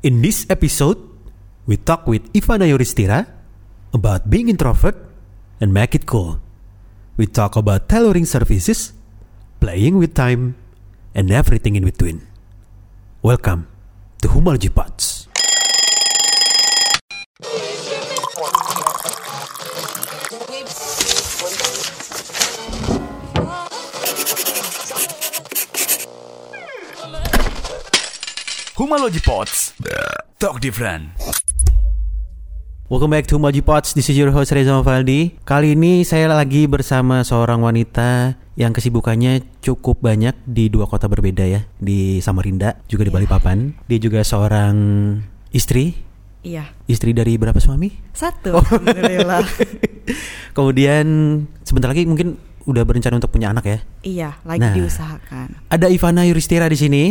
In this episode, we talk with Ivana Yuristira about being introvert and make it cool. We talk about tailoring services, playing with time, and everything in between. Welcome to Humalji Pots. Humalogy Pots. Talk different. Welcome back to Humalji Pots. This is your host Reza Mavaldi. Kali ini saya lagi bersama seorang wanita yang kesibukannya cukup banyak di dua kota berbeda ya, di Samarinda juga di Iya. Balikpapan. Dia juga seorang istri, Iya, istri dari berapa suami? satu. Alhamdulillah. Kemudian sebentar lagi mungkin udah berencana untuk punya anak ya. iya, lagi Nah. diusahakan. Ada Ivana Yuristira di sini.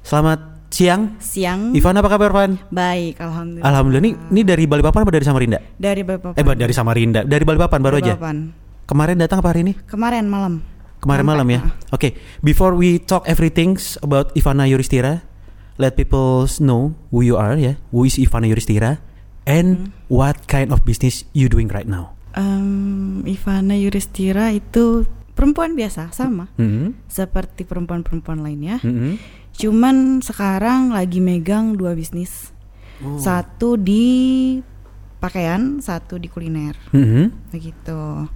Selamat siang. Siang Ivana apa kabar, Van? baik, alhamdulillah. Alhamdulillah. Ini ini dari Balikpapan apa dari Samarinda? dari Bapak. Eh, dari Samarinda. Dari Balikpapan baru aja. Kemarin datang apa hari ini? Kemarin malam. Kemarin malam ya. Sampai, Oke, before we talk everything about Ivana Yuristira, let people know who you are ya. Who is Ivana Yuristira and what kind of business you doing right now? Em, Ivana Yuristira itu perempuan biasa, sama Hmm. seperti perempuan-perempuan lainnya. Hmm. Cuman sekarang lagi megang dua bisnis. Oh. Satu di pakaian, satu di kuliner. Hmm. Begitu.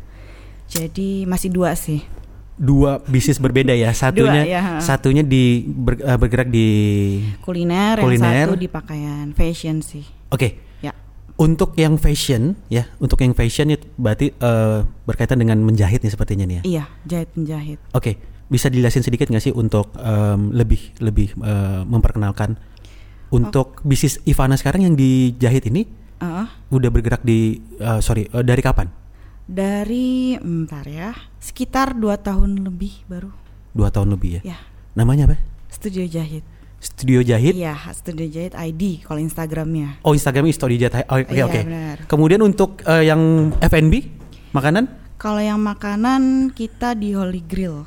Jadi masih dua sih. Dua bisnis berbeda ya. Satunya ya. satunya di ber- eh, bergerak di Kuliner, Kuliner. yang satu di pakaian, fashion sih. Oke. Ya. Untuk yang fashion ya, untuk yang fashion itu berarti eh, berkaitan dengan menjahit nih sepertinya nih ya. Iya, jahit penjahit. Oke, bisa dijelasin sedikit nggak sih untuk em, lebih lebih eh, memperkenalkan untuk bisnis Ivana sekarang yang dijahit ini Ah, udah bergerak di eh, sorry eh, dari kapan? dari bentar ya, sekitar dua tahun lebih baru. Dua tahun lebih ya. Ya, Namanya apa? studio jahit. Studio Jahit. Iya, studio jahit ID kalau Instagramnya. Oh Instagramnya Studio Jahit. Oh, Oke Iya, oke. benar. Kemudian untuk eh, yang F&B makanan? Kalau yang makanan kita di Holy Grill.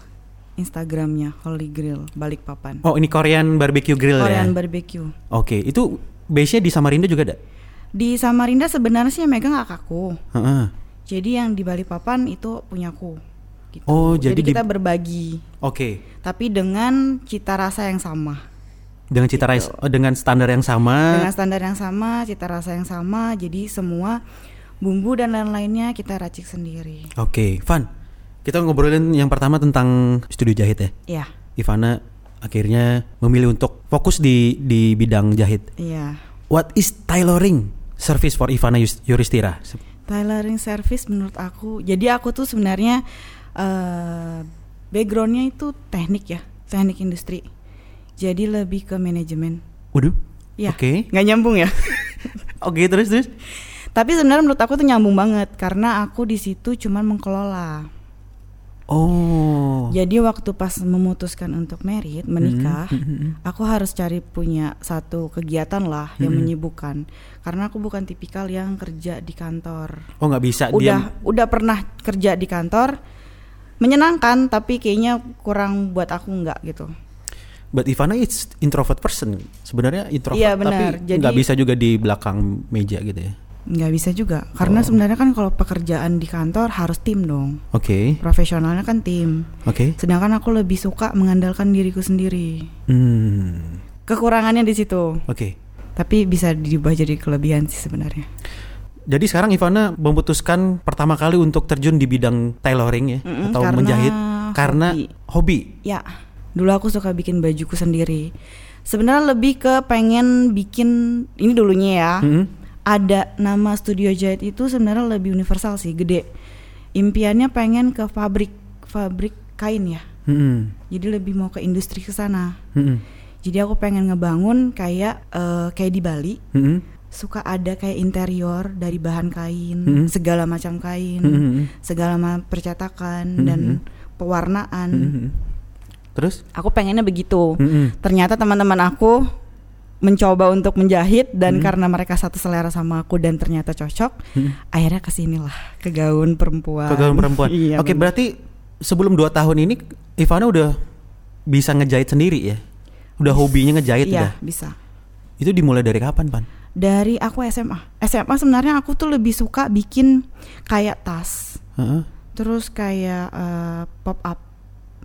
Instagramnya Holy Grill Balikpapan. Oh ini Korean barbecue grill Korean ya. barbecue. Oke, itu base-nya di Samarinda juga ada. Di Samarinda sebenarnya sih megang kakakku. Heeh. Jadi yang di Balikpapan itu punyaku. Gitu. Oh, jadi di- kita berbagi, Oke. tapi dengan cita rasa yang sama. Dengan cita rasa oh, dengan standar yang sama. dengan standar yang sama, cita rasa yang sama, jadi semua bumbu dan lain-lainnya kita racik sendiri. Oke, Van. Kita ngobrolin yang pertama tentang studio jahit ya. Iya, Ivana akhirnya memilih untuk fokus di di bidang jahit. iya. What is tailoring service for Ivana Yuristira? Tailoring service menurut aku, jadi aku tuh sebenarnya eh backgroundnya itu teknik ya, teknik industri. Jadi lebih ke manajemen. Waduh. Ya, Oke. nggak nyambung ya. Oke, terus terus. Tapi sebenarnya menurut aku tuh nyambung banget karena aku di situ cuman mengelola. Oh. Jadi waktu pas memutuskan untuk merit, menikah, Mhm. aku harus cari punya satu kegiatan lah yang menyibukkan. Karena aku bukan tipikal yang kerja di kantor. Oh, nggak bisa Udah diam. udah pernah kerja di kantor, menyenangkan tapi kayaknya kurang buat aku nggak gitu. But Ivana is introvert person. Sebenarnya introvert Iya, benar. tapi nggak bisa juga di belakang meja gitu ya. Nggak bisa juga, karena Oh. sebenarnya kan kalau pekerjaan di kantor harus tim dong. Oke. Profesionalnya kan tim. Oke. Sedangkan aku lebih suka mengandalkan diriku sendiri. Hmm. Kekurangannya di situ. Oke. Tapi bisa diubah jadi kelebihan sih sebenarnya. Jadi sekarang Ivana memutuskan pertama kali untuk terjun di bidang tailoring ya Mm-mm, atau karena menjahit karena hobi. hobi. Ya, dulu aku suka bikin bajuku sendiri. Sebenarnya lebih ke pengen bikin ini dulunya ya. Mm-mm. Ada nama studio jahit itu sebenarnya lebih universal sih, gede. Impiannya pengen ke pabrik pabrik kain ya. Mm-mm. Jadi lebih mau ke industri ke sana. Mm-mm. Jadi aku pengen ngebangun kayak eh, kayak di Bali Mm-mm. suka ada kayak interior dari bahan kain, Mhm. segala macam kain, Mhm. segala macam percetakan dan Mhm. pewarnaan. Mm-mm. Terus? Aku pengennya begitu. Mm-mm. Ternyata teman-teman aku mencoba untuk menjahit dan Mhm. karena mereka satu selera sama aku dan ternyata cocok, Mhm. akhirnya ke sinilah ke gaun perempuan. Ke gaun perempuan. iya. Oke, bener. berarti sebelum dua tahun ini Ivana udah bisa ngejahit sendiri ya? Udah hobinya ngejahit Iya udah. bisa. Itu dimulai dari kapan, Pan? Dari aku SMA. SMA sebenarnya aku tuh lebih suka bikin kayak tas, Heeh. terus kayak eh, pop up.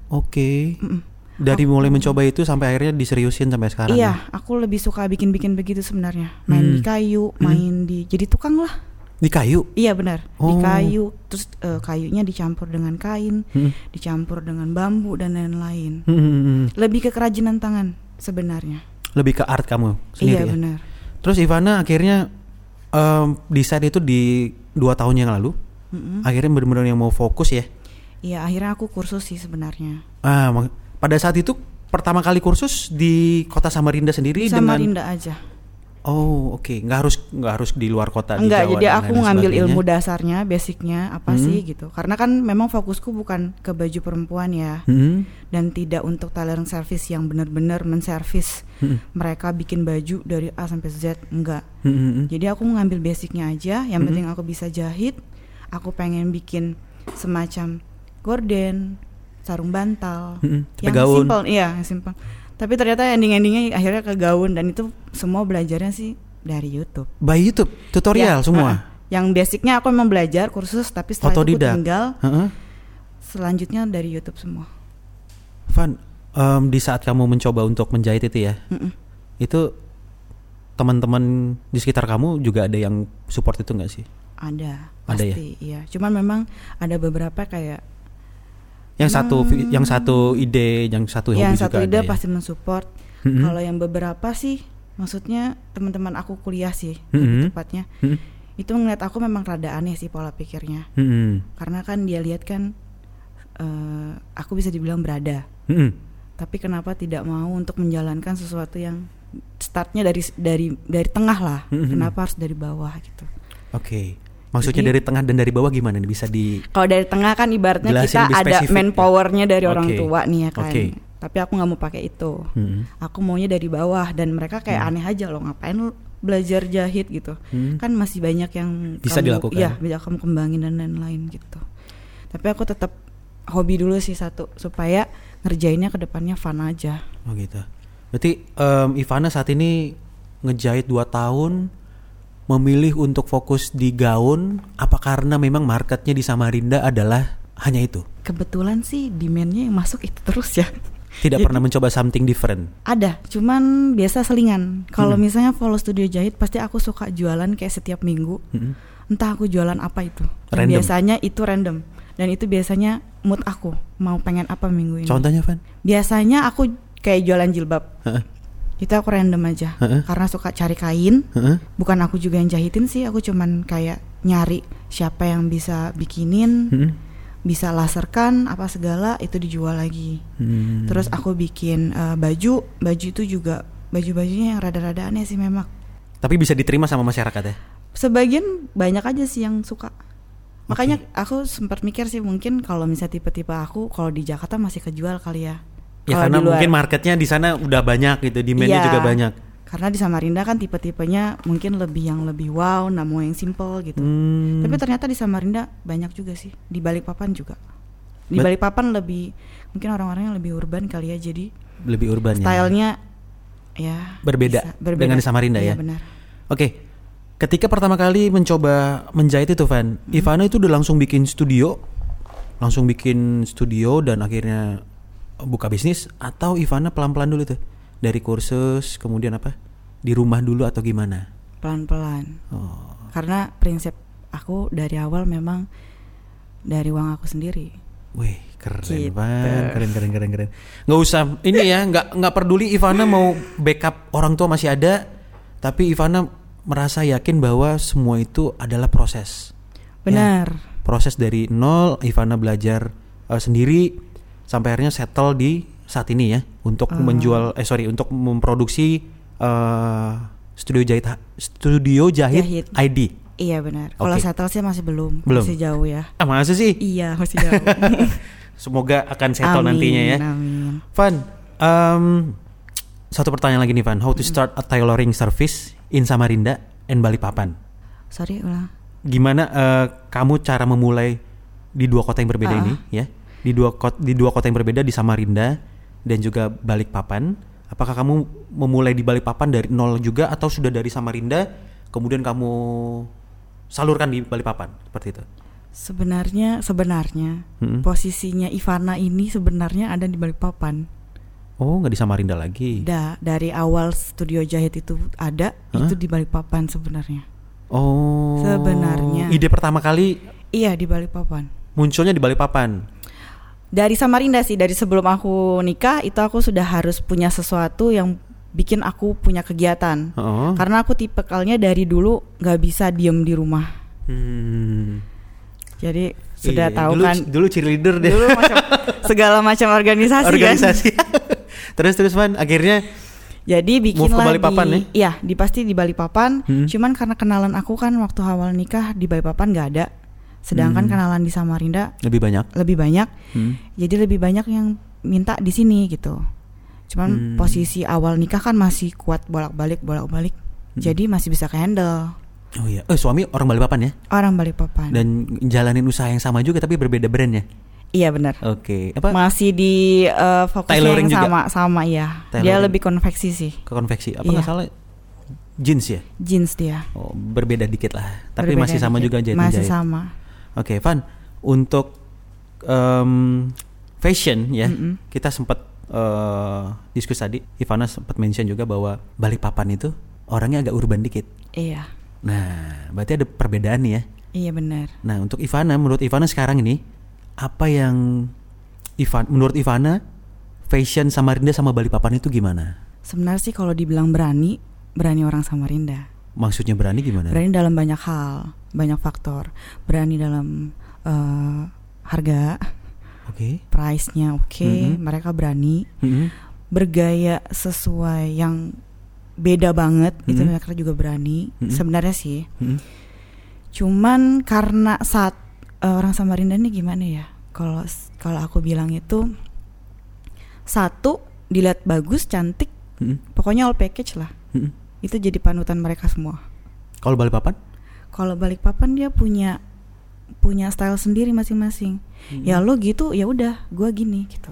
Oke. Mm-mm. Dari mulai mencoba itu sampai akhirnya diseriusin sampai sekarang. ya? Iya, aku lebih suka bikin-bikin begitu sebenarnya. Main Hmm. di kayu, main di jadi tukang lah. Di kayu. Iya benar, di Oh. kayu. Terus eh, kayunya dicampur dengan kain, Hmm. dicampur dengan bambu dan lain-lain. Hmm, hmm, hmm. Lebih ke kerajinan tangan sebenarnya. Lebih ke art kamu sendiri iya ya. benar. Terus Ivana akhirnya em, desain itu di dua tahun yang lalu. Mm-mm. Akhirnya benar-benar yang mau fokus ya. Iya, akhirnya aku kursus sih sebenarnya. Ah, mak- pada saat itu pertama kali kursus di kota Samarinda sendiri Di dengan Samarinda aja. Oh, oke. Nggak harus nggak harus di luar kota di Enggak, Jawa jadi aku ngambil sebagainya. ilmu dasarnya, basicnya apa Hmm. sih gitu. Karena kan memang fokusku bukan ke baju perempuan ya, Hmm, dan tidak untuk tailoring service yang benar-benar menservis hmm, mereka bikin baju dari A sampai Z, enggak. hmm, hmm, hmm. Jadi aku ngambil basicnya aja, yang Mhm. penting aku bisa jahit. Aku pengen bikin semacam gorden, sarung bantal, Hmm, yang gaun. simple, iya, simple. Tapi ternyata ending-endingnya akhirnya ke gaun dan itu semua belajarnya sih dari YouTube. By YouTube, tutorial Ya, semua. uh-uh. Yang basicnya aku memang belajar kursus, tapi setelah itu aku tinggal Heeh. selanjutnya dari YouTube semua. Van, em, di saat kamu mencoba untuk menjahit itu ya, Mm-mm. itu teman-teman di sekitar kamu juga ada yang support itu nggak sih? Ada, Ada ya? pasti, iya. Cuman memang ada beberapa kayak Yang satu, vi- yang satu ide, yang satu hobi yang juga satu ada ide ya? pasti mensupport. Mm-mm. Kalau yang beberapa sih, maksudnya teman-teman aku kuliah sih, lebih tepatnya. Mm-mm. Itu ngeliat aku memang rada aneh sih pola pikirnya. Mm-mm. Karena kan dia lihat kan, eh, aku bisa dibilang berada. Mm-mm. Tapi kenapa tidak mau untuk menjalankan sesuatu yang startnya dari dari dari tengah lah? Mm-mm. Kenapa harus dari bawah gitu? Oke. Maksudnya Jadi- dari tengah dan dari bawah gimana nih bisa di Kalau dari tengah kan ibaratnya kita ada spesifik ya. manpowernya dari orang Oke. tua nih ya kan. Oke. Tapi aku nggak mau pakai itu. Mm-mm. Aku maunya dari bawah dan mereka kayak Hmm. aneh aja loh ngapain lu belajar jahit gitu. Hmm. Kan masih banyak yang Bisa kamu, dilakukan. Iya, bisa kamu kembangin dan lain-lain gitu. Tapi aku tetap hobi dulu sih satu supaya ngerjainnya ke depannya fun aja. Oh gitu. Berarti em, Ivana saat ini ngejahit 2 tahun memilih untuk fokus di gaun apa karena memang marketnya di Samarinda adalah hanya itu? Kebetulan sih demandnya yang masuk itu terus ya. Tidak Jadi- pernah mencoba something different. Ada, cuman biasa selingan. Kalau Hmm. misalnya follow studio jahit, pasti aku suka jualan kayak setiap minggu. Mm-mm. Entah aku jualan apa itu. Dan Random. biasanya itu random. Dan itu biasanya mood aku mau pengen apa minggu ini. Contohnya Van? Biasanya aku kayak jualan jilbab. Itu aku random aja. Heeh. Karena suka cari kain. Heeh. Bukan aku juga yang jahitin sih. Aku cuman kayak nyari siapa yang bisa bikinin, Mm-mm. bisa laserkan apa segala itu dijual lagi. Hmm. Terus aku bikin eh, baju, baju itu juga baju-bajunya yang rada-rada aneh sih memang. Tapi bisa diterima sama masyarakat ya? Sebagian banyak aja sih yang suka. Makanya aku sempat mikir sih mungkin kalau misalnya tipe-tipe aku kalau di Jakarta masih kejual kali ya. Ya karena di luar- mungkin marketnya di sana udah banyak gitu, demandnya Iya. juga banyak. Karena di Samarinda kan tipe-tipenya mungkin lebih yang lebih wow, mau yang simple gitu. Hmm. Tapi ternyata di Samarinda banyak juga sih. Di Balikpapan juga. Di Balikpapan lebih mungkin orang-orang yang lebih urban kali ya. Jadi lebih urban ya. stylenya ya Berbeda bisa- dengan di Samarinda Iya, ya? benar. Oke, ketika pertama kali mencoba menjahit itu Van, Hmm. Ivana itu udah langsung bikin studio, langsung bikin studio dan akhirnya buka bisnis atau Ivana pelan-pelan dulu tuh dari kursus kemudian apa di rumah dulu atau gimana? Pelan-pelan. Oh, Karena prinsip aku dari awal memang dari uang aku sendiri. wih keren Gitu. Van, keren keren keren keren. Nggak usah ini ya, nggak nggak peduli Ivana mau backup orang tua masih ada, tapi Ivana merasa yakin bahwa semua itu adalah proses. Benar. proses dari nol Ivana belajar uh, sendiri sampai akhirnya settle di saat ini ya untuk Oh. menjual eh sorry untuk memproduksi uh, studio jahit studio jahit, Jahit. ID Iya benar. Kalau Oke. settle sih masih belum, Belum. masih jauh ya. ah masa sih Iya masih jauh. semoga akan settle Amin, nantinya ya Amin. Van um, satu pertanyaan lagi nih Van how to start a tailoring service in Samarinda and Balikpapan Sorry ulang. gimana eh, kamu cara memulai di dua kota yang berbeda Ah. ini ya di dua kota di dua kota yang berbeda di Samarinda dan juga Balikpapan Apakah kamu memulai di Balikpapan dari nol juga atau sudah dari Samarinda kemudian kamu salurkan di Balikpapan seperti itu? Sebenarnya sebenarnya Mm-mm. posisinya Ivana ini sebenarnya ada di Balikpapan. Oh, nggak di Samarinda lagi. Da, dari awal studio jahit itu ada, Hah? itu di Balikpapan sebenarnya. Oh. Sebenarnya. Ide pertama kali Iya di Balikpapan. munculnya di Balikpapan. Dari Samarinda sih, dari sebelum aku nikah itu aku sudah harus punya sesuatu yang bikin aku punya kegiatan. Oh. Karena aku tipikalnya dari dulu nggak bisa diem di rumah. Hmm. Jadi sudah Iya, tahu dulu, kan Dulu cheerleader deh. dulu macam segala macam organisasi, kan. Organisasi. terus terus Van akhirnya Jadi Move ke bikinlah Balikpapan di iya, di pasti di Balikpapan. Hmm. Cuman karena kenalan aku kan waktu awal nikah di Balikpapan nggak ada. Sedangkan Hmm. kenalan di Samarinda lebih banyak. lebih banyak. Hmm. Jadi lebih banyak yang minta di sini gitu. Cuman Hmm. posisi awal nikah kan masih kuat bolak-balik bolak-balik. Hmm. Jadi masih bisa handle Oh iya. Eh suami orang Balikpapan ya orang Balikpapan. dan jalanin usaha yang sama juga tapi berbeda brand ya. iya benar. Oke. Apa Masih di eh, fokusnya Tailoring yang juga? sama sama iya. Dia lebih konveksi sih. ke konveksi? Apa Iya. salah jeans ya? Jeans dia. Oh, berbeda dikit lah. Tapi Berbeda masih sama dikit. juga jahit Masih sama. Oke, Van. Untuk em, fashion ya, Mm-mm. kita sempat eh, diskusi tadi. Ivana sempat mention juga bahwa Balikpapan itu orangnya agak urban dikit. Iya. Nah, berarti ada perbedaan nih ya. Iya benar. Nah, untuk Ivana, menurut Ivana sekarang ini apa yang Ivan menurut Ivana fashion Samarinda sama Balikpapan itu gimana? Sebenarnya sih kalau dibilang berani, berani orang Samarinda. Maksudnya berani gimana? Berani dalam banyak hal, banyak faktor. Berani dalam eh, harga, Oke. price-nya oke, Mhm. mereka berani Mm-mm. bergaya sesuai yang beda banget, itu Mhm. mereka juga berani. Mhm. Sebenarnya sih. Mm-mm. Cuman karena saat eh, orang Samarinda ini gimana ya? Kalau kalau aku bilang itu satu dilihat bagus, cantik, Mm-mm. pokoknya all package lah. Mm-mm. Itu jadi panutan mereka semua. Kalau Balikpapan? Kalau Balikpapan dia punya punya style sendiri masing-masing. Ya lo gitu, ya udah, gua gini gitu.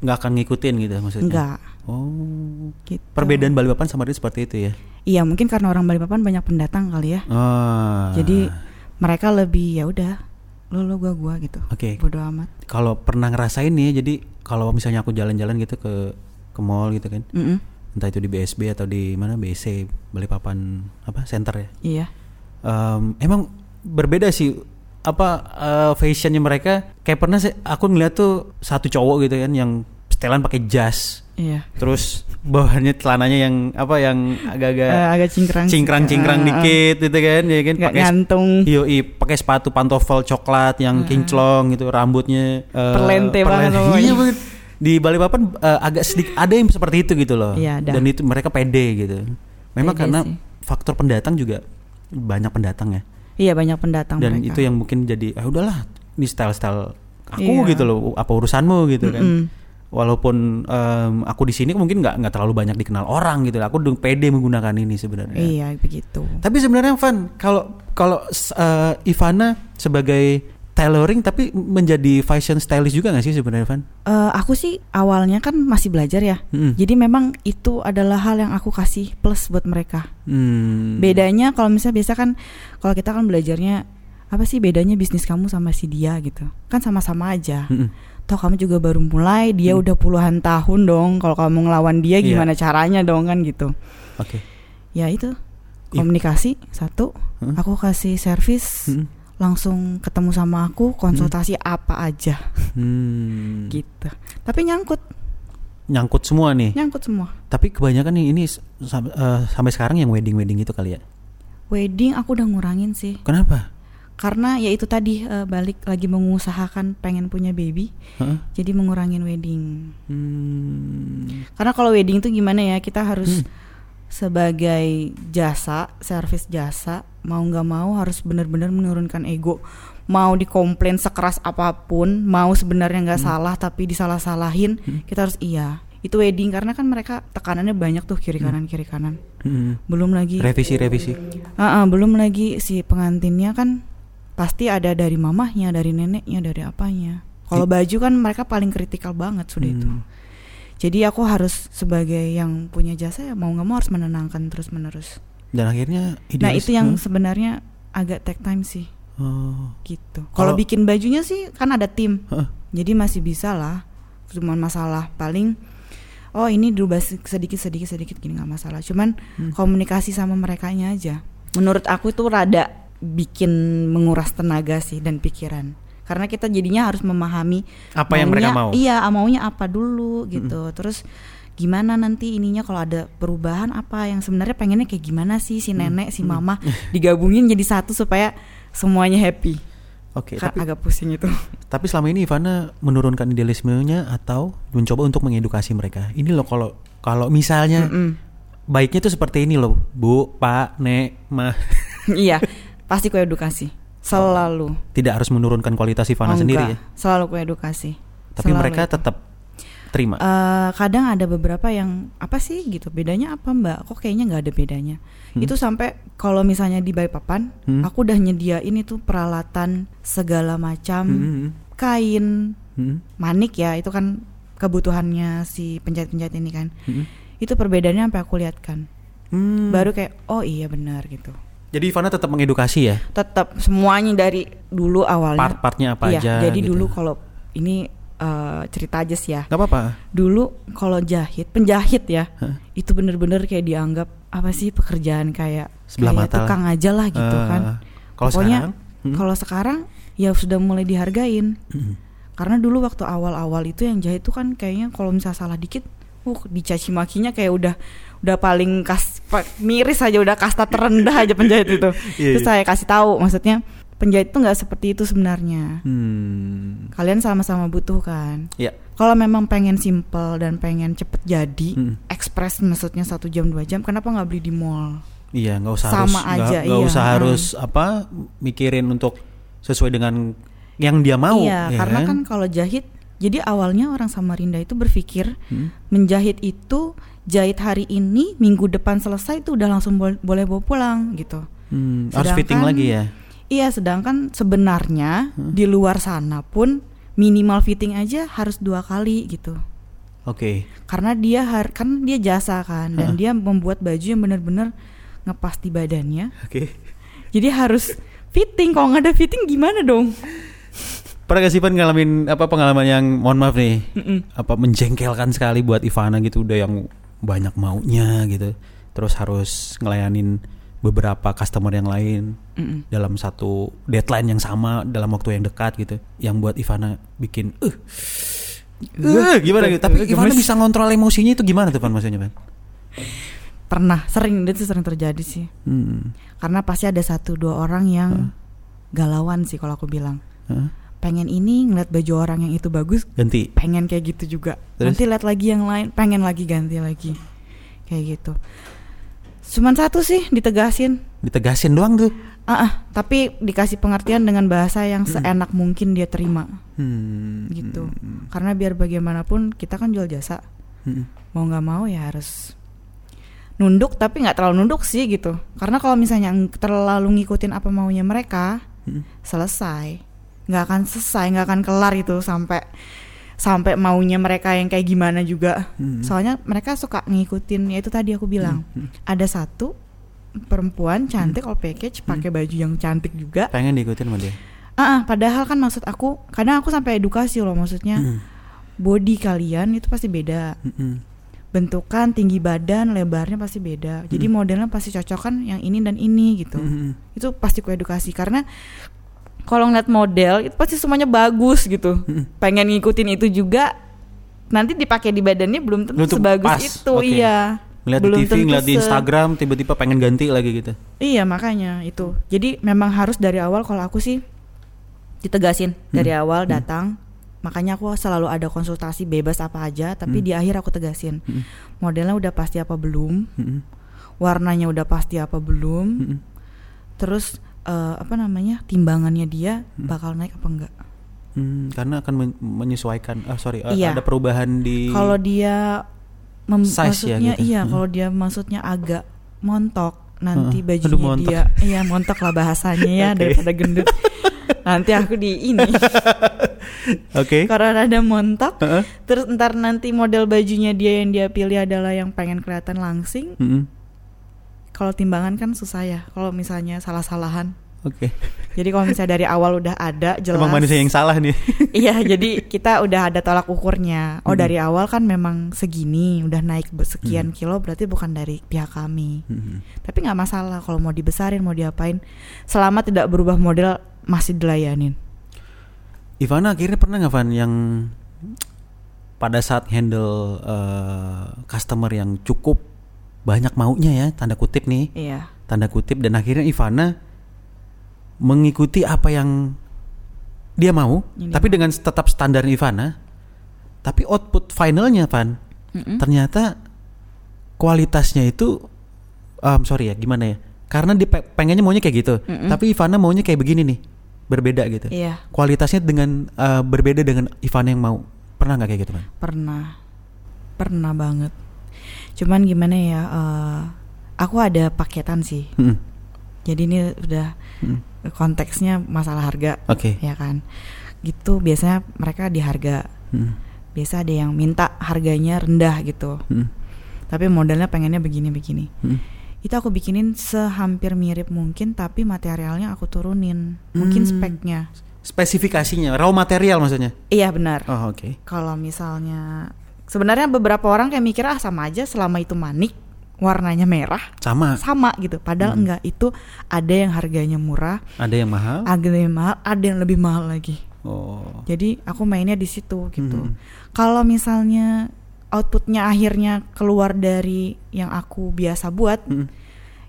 nggak akan ngikutin gitu maksudnya? Enggak. Oh. Gitu. Perbedaan Balikpapan sama Samarinda seperti itu ya? Iya, mungkin karena orang Balikpapan banyak pendatang kali ya. Ah. Jadi mereka lebih ya udah, lo lo gua gua gitu. Oke. Bodoh amat. Kalau pernah ngerasain nih, ya, jadi kalau misalnya aku jalan-jalan gitu ke ke mall gitu kan, Mm-mm. entah itu di BSB atau di mana BC Balikpapan apa center ya. Iya. Em, emang berbeda sih apa eh, fashionnya mereka. Kayak pernah sih aku ngeliat tuh satu cowok gitu kan yang setelan pakai jas, Iya. terus bawahannya celananya yang apa yang agak-agak Eh, agak cingkrang. sih. cingkrang-cingkrang Ah, ah. dikit gitu kan, ya kan pakai ngantung. Yoi, pakai sepatu pantofel coklat yang kinclong gitu, rambutnya eh, Perlente banget perlen- pokoknya. Iya banget. Di Balikpapan eh, agak sedikit ada yang seperti itu gitu loh. Iya. Dan itu mereka pede gitu. Memang Pede karena sih. faktor pendatang juga banyak pendatang ya. Iya banyak pendatang Dan mereka. itu yang mungkin jadi ah udahlah, ini style-style aku Iya. gitu loh. Apa urusanmu gitu kan. Mm-mm. Walaupun em, aku di sini mungkin nggak nggak terlalu banyak dikenal orang gitu. Aku udah pede menggunakan ini sebenarnya. Iya begitu. Tapi sebenarnya Van, kalau kalau uh, Ivana sebagai tailoring tapi menjadi fashion stylist juga gak sih sebenarnya Van? Eh, aku sih awalnya kan masih belajar ya. Hmm. Jadi memang itu adalah hal yang aku kasih plus buat mereka. Hmm. Bedanya kalau misalnya biasa kan kalau kita kan belajarnya apa sih bedanya bisnis kamu sama si dia gitu. Kan sama-sama aja. Mm-mm. Toh kamu juga baru mulai, dia Hmm. udah puluhan tahun dong. Kalau kamu ngelawan dia Iya. gimana caranya dong kan gitu. Oke. Ya itu. Komunikasi satu, Hmm. aku kasih servis Mm-mm. Langsung ketemu sama aku konsultasi apa aja Hmm. gitu. Tapi nyangkut, Nyangkut semua nih. nyangkut semua. Tapi kebanyakan nih ini uh, sampai sekarang yang wedding-wedding itu kali ya. Wedding aku udah ngurangin sih. Kenapa? Karena ya itu tadi eh, balik lagi mengusahakan pengen punya baby, Heeh. jadi mengurangin wedding. Hmm. Karena kalau wedding tuh gimana ya, kita harus Hmm. Sebagai jasa, servis jasa, mau nggak mau harus benar-benar menurunkan ego. Mau dikomplain sekeras apa pun, mau sebenarnya nggak salah tapi disalah-salahin, kita harus iya. Itu wedding karena kan mereka tekanannya banyak tuh kiri kanan kiri kanan. Hmm. Belum lagi Revisi-revisi. Ah, ah, belum lagi si pengantinnya kan pasti ada dari mamahnya, dari neneknya, dari apanya. Kalau baju kan mereka paling kritikal banget sudah itu. Hmm. Jadi aku harus sebagai yang punya jasa ya mau nggak mau harus menenangkan terus menerus. Dan akhirnya Nah idealis- itu yang Hah? sebenarnya agak take time sih Oh. gitu. Kalau- bikin bajunya sih kan ada tim, Heeh. jadi masih bisa lah. Cuman masalah paling oh ini dirubah se- sedikit sedikit sedikit gini nggak masalah. Cuman Hmm. komunikasi sama mereka aja. Menurut aku itu rada bikin menguras tenaga sih dan pikiran. Karena kita jadinya harus memahami Apa yang mereka maunya- mau? Iya, maunya apa dulu gitu. Terus gimana nanti ininya kalau ada perubahan apa yang sebenarnya pengennya kayak gimana sih si nenek si mama digabungin jadi satu supaya semuanya happy. Oke, Ka- tapi agak pusing itu. tapi selama ini Ivana menurunkan idealismenya atau mencoba untuk mengedukasi mereka. Ini loh kalau kalau misalnya Mm-mm. baiknya tuh seperti ini loh, Bu, Pak, Nek, Ma. iya, pasti ku edukasi. Selalu. Tidak harus menurunkan kualitas Ivana Oh, sendiri ya. enggak. Selalu ku edukasi. Tapi Selalu mereka itu. tetap terima. Eh, kadang ada beberapa yang apa sih gitu bedanya apa mbak kok kayaknya nggak ada bedanya itu sampai kalau misalnya di Balikpapan Hmm. aku udah nyediain itu peralatan segala macam Hmm, kain hmm, manik ya itu kan kebutuhannya si penjahit-penjahit ini kan hmm. itu perbedaannya sampai aku lihat kan Hmm. baru kayak oh iya benar gitu Jadi Ivana tetap mengedukasi ya. tetap semuanya dari dulu awalnya Part-partnya apa iya, aja. jadi gitu. dulu kalau ini eh, cerita aja sih ya nggak apa-apa. dulu kalau jahit penjahit ya Hah? itu bener-bener kayak dianggap apa sih pekerjaan kayak Sebelah kayak mata tukang aja lah gitu Eh, kan Kalau Pokoknya sekarang, hmm, kalau sekarang ya sudah mulai dihargain hmm. karena dulu waktu awal-awal itu yang jahit tuh kan kayaknya kalau misalnya salah dikit uh dicaci makinya kayak udah udah paling kas miris aja udah kasta terendah aja penjahit itu Iya, terus iya. saya kasih tahu maksudnya penjahit tuh nggak seperti itu sebenarnya Hmm. kalian sama-sama butuh kan Ya. kalau memang pengen simple dan pengen cepet jadi Hmm. ekspres maksudnya satu jam dua jam kenapa nggak beli di mall Iya, nggak usah Sama harus aja, nggak iya. usah Hmm. harus apa mikirin untuk sesuai dengan yang dia mau. iya ya karena kan kalau jahit jadi awalnya orang Samarinda itu berpikir Hmm. menjahit itu jahit hari ini minggu depan selesai itu udah langsung bol- boleh bawa pulang gitu Hmm, harus fitting lagi ya. iya sedangkan sebenarnya Hmm. di luar sana pun minimal fitting aja harus dua kali gitu Oke. karena dia har kan dia jasa kan dan dia membuat baju yang benar-benar ngepas di badannya Oke. jadi harus fitting kalau nggak ada fitting gimana dong Pernah gak sih Pan ngalamin apa pengalaman yang mohon maaf nih Mm-mm. apa menjengkelkan sekali buat Ivana gitu udah yang banyak maunya gitu. Terus harus ngelayanin beberapa customer yang lain Mm-mm. dalam satu deadline yang sama dalam waktu yang dekat gitu. Yang buat Ivana bikin eh eh, gimana gitu. tapi Ivana bisa ngontrol emosinya itu gimana tuh Pan maksudnya Pan? Pernah sering itu sering terjadi sih. Hmm. karena pasti ada satu dua orang yang galauan sih kalau aku bilang. Hah? Pengen ini ngeliat baju orang yang itu bagus ganti. pengen kayak gitu juga. Terus? nanti lihat lagi yang lain pengen lagi ganti lagi. Kayak gitu. Cuman satu sih ditegasin. Ditegasin doang tuh? Ah ah, tapi dikasih pengertian dengan bahasa yang seenak mungkin dia terima. Hmm. gitu. Hmm, karena biar bagaimanapun kita kan jual jasa. Hmm. mau nggak mau ya harus nunduk tapi nggak terlalu nunduk sih gitu. Karena kalau misalnya terlalu ngikutin apa maunya mereka Hmm. selesai nggak akan selesai nggak akan kelar itu sampai sampai maunya mereka yang kayak gimana juga. Hmm. soalnya mereka suka ngikutin ya itu tadi aku bilang. Hmm. ada satu perempuan cantik all package pakai baju yang cantik juga. Pengen diikutin sama dia? Ah ah, padahal kan maksud aku kadang aku sampai edukasi loh maksudnya. Hmm. body kalian itu pasti beda. Hmm. bentukan tinggi badan lebarnya pasti beda. Jadi modelnya pasti cocok kan yang ini dan ini gitu. Hmm. itu pasti ku edukasi. Karena kalau ngeliat model itu pasti semuanya bagus gitu Hmm. pengen ngikutin itu juga nanti dipakai di badannya belum tentu tentu sebagus pas, itu oke. iya ngeliat Belum di TV ngeliat di Instagram tiba-tiba pengen ganti lagi gitu iya makanya itu jadi memang harus dari awal kalau aku sih ditegasin dari awal datang makanya aku selalu ada konsultasi bebas apa aja tapi Hmm. di akhir aku tegasin Hmm. modelnya udah pasti apa belum Hmm. warnanya udah pasti apa belum Hmm. terus eh, apa namanya timbangannya dia Hmm. bakal naik apa enggak Hmm, karena akan men- menyesuaikan ah sorry ah, Iya. ada perubahan di kalau dia mem- Size ya maksudnya gitu. iya Hmm. kalau dia maksudnya agak montok nanti Heeh. bajunya Aduh, montok. dia iya montok lah bahasanya ya Oke. daripada gendut nanti aku di ini Oke. Karena rada montok. Heeh. Terus ntar nanti model bajunya dia yang dia pilih adalah yang pengen kelihatan langsing. Mm-mm. Kalau timbangan kan susah ya. Kalau misalnya salah-salahan. Oke. Jadi kalau misalnya dari awal udah ada jelas. Emang manusia yang salah nih. iya, jadi kita udah ada tolak ukurnya. Oh, Hmm. dari awal kan memang segini, udah naik be- Hmm. sekian kilo berarti bukan dari pihak kami. Mm-mm. Tapi nggak masalah kalau mau dibesarin, mau diapain, selama tidak berubah model masih dilayanin. Ivana akhirnya pernah nggak Van yang pada saat handle eh, customer yang cukup banyak maunya ya tanda kutip nih Iya. tanda kutip dan akhirnya Ivana mengikuti apa yang dia mau Ini. tapi dengan tetap standar Ivana tapi output finalnya Van Mm-mm. ternyata kualitasnya itu um, sorry ya gimana ya karena dia pe- pengennya maunya kayak gitu Mm-mm. tapi Ivana maunya kayak begini nih berbeda gitu Iya, kualitasnya dengan uh, berbeda dengan Ivana yang mau pernah nggak kayak gitu kan pernah, pernah banget. Cuman gimana ya? eh, aku ada paketan sih. Mm-mm. Jadi ini udah Mm. konteksnya masalah harga, oke ya kan? Gitu biasanya mereka di harga. Mm. Biasa ada yang minta harganya rendah gitu. Mm. Tapi modelnya pengennya begini-begini. Mm. Itu aku bikinin sehampir mirip mungkin tapi materialnya aku turunin. Mungkin Hmm. speknya. spesifikasinya raw material maksudnya Iya benar. oh oke Kalau misalnya sebenarnya beberapa orang kayak mikir ah sama aja selama itu manik warnanya merah sama sama gitu. Padahal Hmm. enggak itu ada yang harganya murah, ada yang mahal ada yang mahal, ada yang lebih mahal lagi. oh Jadi aku mainnya di situ gitu. Hmm. Kalau misalnya outputnya akhirnya keluar dari yang aku biasa buat, Mm.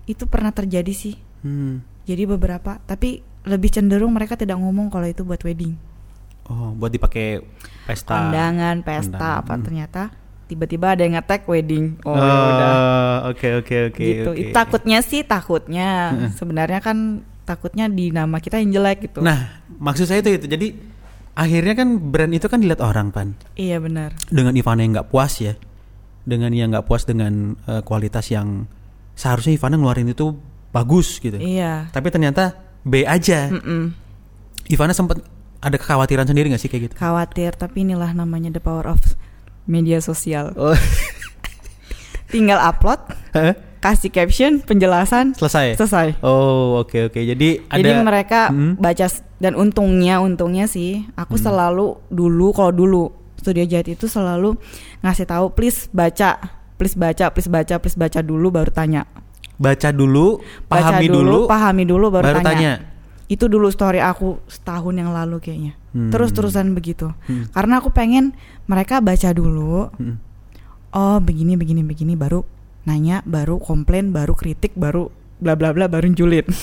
itu pernah terjadi sih. Hmm. Jadi beberapa, tapi lebih cenderung mereka tidak ngomong kalau itu buat wedding. Oh buat dipakai pesta Kondangan, pesta Kondangan. apa Hmm. ternyata tiba-tiba ada yang ngetek wedding. Oh, Oh, ya udah. oke oke oke gitu. oke. Takutnya sih takutnya. Sebenarnya kan takutnya di nama kita yang jelek gitu. Nah, maksud saya itu itu. Jadi akhirnya kan brand itu kan dilihat orang pan. iya benar. Dengan Ivana yang nggak puas ya, dengan yang nggak puas dengan eh, kualitas yang seharusnya Ivana ngeluarin itu bagus gitu. Iya. Tapi ternyata B aja. Mm-mm. Ivana sempat ada kekhawatiran sendiri nggak sih kayak gitu? Khawatir tapi inilah namanya the power of media sosial. Oh, Tinggal upload, kasih caption, penjelasan, selesai. selesai. Oh, oke oke. Jadi ada Jadi mereka Hmm. baca dan untungnya untungnya sih aku Hmm. selalu dulu kalau dulu studio jahit itu selalu ngasih tahu please baca, please baca, please baca, please baca dulu baru tanya. baca dulu, Baca pahami dulu, pahami dulu baru, baru tanya. tanya. Itu dulu story aku setahun yang lalu kayaknya. Hmm. Terus-terusan begitu. Hmm. Karena aku pengen mereka baca dulu. Hmm. Oh, begini begini begini baru nanya, baru komplain, baru kritik, baru bla bla bla baru julid.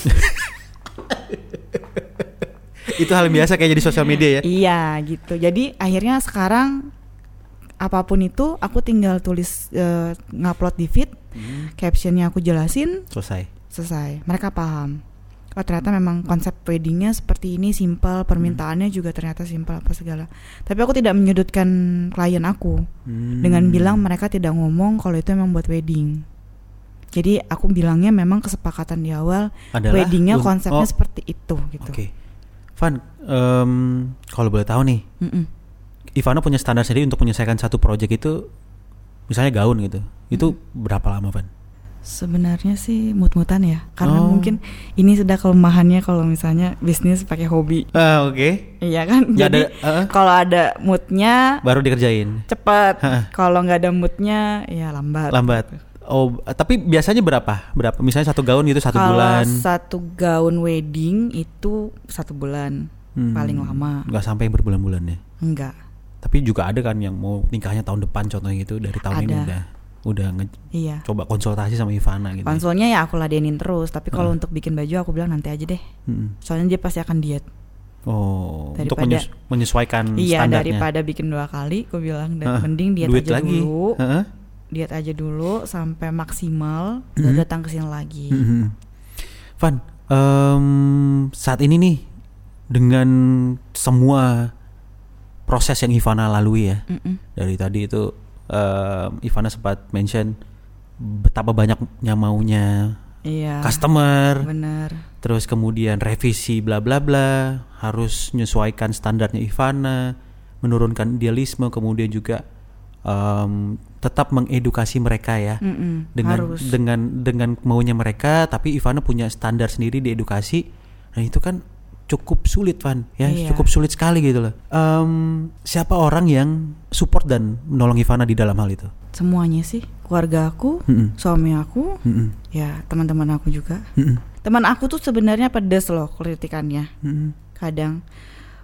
Itu hal biasa kayak jadi sosial media ya. Iya gitu. Jadi akhirnya sekarang apa pun itu aku tinggal tulis eh, ngupload di feed, Hmm. captionnya aku jelasin, Selesai. selesai. Mereka paham. Oh ternyata memang konsep weddingnya seperti ini simple, permintaannya juga ternyata simple apa segala. Tapi aku tidak menyudutkan klien aku Hmm. dengan bilang mereka tidak ngomong kalau itu memang buat wedding. Jadi aku bilangnya memang kesepakatan di awal Adalah weddingnya un- konsepnya oh, seperti itu gitu. Oke. Van, em, kalau boleh tahu nih, Mm-mm. Ivana punya standar sendiri untuk menyelesaikan satu project itu, misalnya gaun gitu. Itu berapa lama, Van? Sebenarnya sih mut-mutan ya, karena Oh. mungkin ini sudah kelemahannya kalau misalnya bisnis pakai hobi, Ah, oke. iya kan? Nggak Jadi uh-uh. kalau ada moodnya Baru dikerjain. cepat, kalau nggak ada moodnya ya lambat. Lambat. Oh, tapi biasanya berapa? Berapa? Misalnya satu gaun itu satu kalau bulan. satu gaun wedding itu satu bulan Hmm, paling lama, Nggak sampai berbulan-bulan ya. enggak? Tapi juga ada kan yang mau nikahnya tahun depan contohnya gitu dari tahun ini Ada. udah udah nge- Iya. coba konsultasi sama Ivana gitu. Konsolnya ya aku ladenin terus, tapi kalau Heeh. untuk bikin baju aku bilang nanti aja deh, Mm. soalnya dia pasti akan diet. Oh, untuk Daripada- menyes- menyesuaikan Iya standarnya. daripada bikin dua kali, aku bilang dan Heeh, mending diet aja lagi. dulu. Heeh. diet aja dulu sampai maksimal Mhm. baru datang ke sini lagi. Mhm. Van, em, saat ini nih dengan semua proses yang Ivana lalui ya Mm-mm. dari tadi itu em, Ivana sempat mention betapa banyaknya maunya Iya. customer, Bener. terus kemudian revisi bla bla bla, harus menyesuaikan standarnya Ivana menurunkan idealisme kemudian juga em, tetap mengedukasi mereka ya Mm-mm, dengan harus. dengan dengan maunya mereka tapi Ivana punya standar sendiri di edukasi nah itu kan cukup sulit Van ya Iya. cukup sulit sekali gitu loh Em, siapa orang yang support dan menolong Ivana di dalam hal itu Semuanya sih, keluarga aku, Mm-mm. suami aku, Mm-mm. ya teman-teman aku juga. Mm-mm. Teman aku tuh sebenarnya pedes loh kritikannya. Mm-mm. Kadang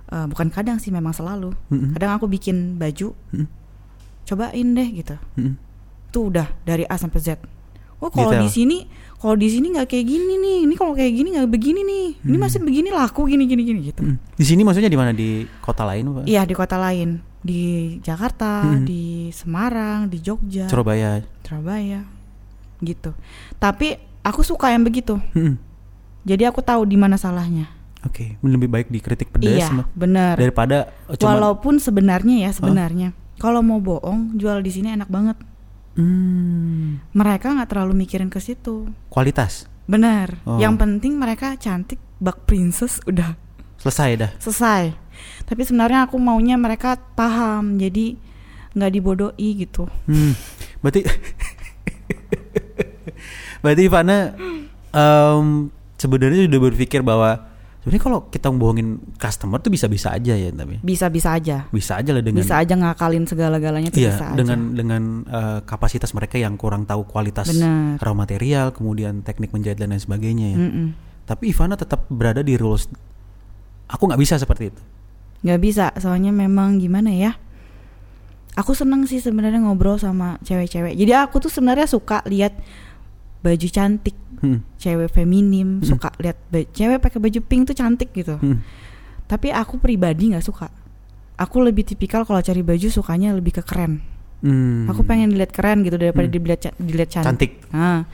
eh, bukan kadang sih memang selalu. Mm-mm. Kadang aku bikin baju, Mm-mm. cobain deh gitu. Mm-mm. Tuh udah dari A sampai Z. Oh kalau Detail. di sini, kalau di sini nggak kayak gini nih. Ini kalau kayak gini nggak begini nih. Ini masih begini laku gini gini gini gitu. Mm. di sini maksudnya di mana di kota lain apa? Iya di kota lain, di Jakarta, Mm-mm. di Semarang, di Jogja, Surabaya Surabaya, gitu. Tapi aku suka yang begitu. Mm-mm. Jadi aku tahu di mana salahnya. Oke, lebih baik dikritik pedas iya, benar. daripada oh, cuma Walaupun sebenarnya ya sebenarnya, kalau mau bohong jual di sini enak banget. Hmm, Mereka nggak terlalu mikirin ke situ. kualitas Benar. Oh. Yang penting mereka cantik, bak princess udah selesai dah. selesai. Tapi sebenarnya aku maunya mereka paham, jadi nggak dibodoi gitu. Hmm, berarti berarti Ivana em, sebenarnya sudah berpikir bahwa sebenarnya kalau kita membohongin customer tuh bisa-bisa aja ya tapi Bisa-bisa aja. bisa aja lah dengan bisa aja ngakalin segala-galanya tuh iya bisa aja. dengan dengan eh, kapasitas mereka yang kurang tahu kualitas Benar. raw material kemudian teknik menjahit dan lain sebagainya ya. Mm-mm. Tapi Ivana tetap berada di rules. Aku nggak bisa seperti itu. nggak bisa soalnya memang gimana ya aku seneng sih sebenarnya ngobrol sama cewek-cewek jadi aku tuh sebenarnya suka lihat baju cantik Hmm, cewek feminim Hmm. suka lihat cewek pakai baju pink tuh cantik gitu hmm. tapi aku pribadi nggak suka aku lebih tipikal kalau cari baju sukanya lebih ke keren Hmm. aku pengen dilihat keren gitu daripada Hmm. dilihat ca- dilihat cantik, cantik. Nah,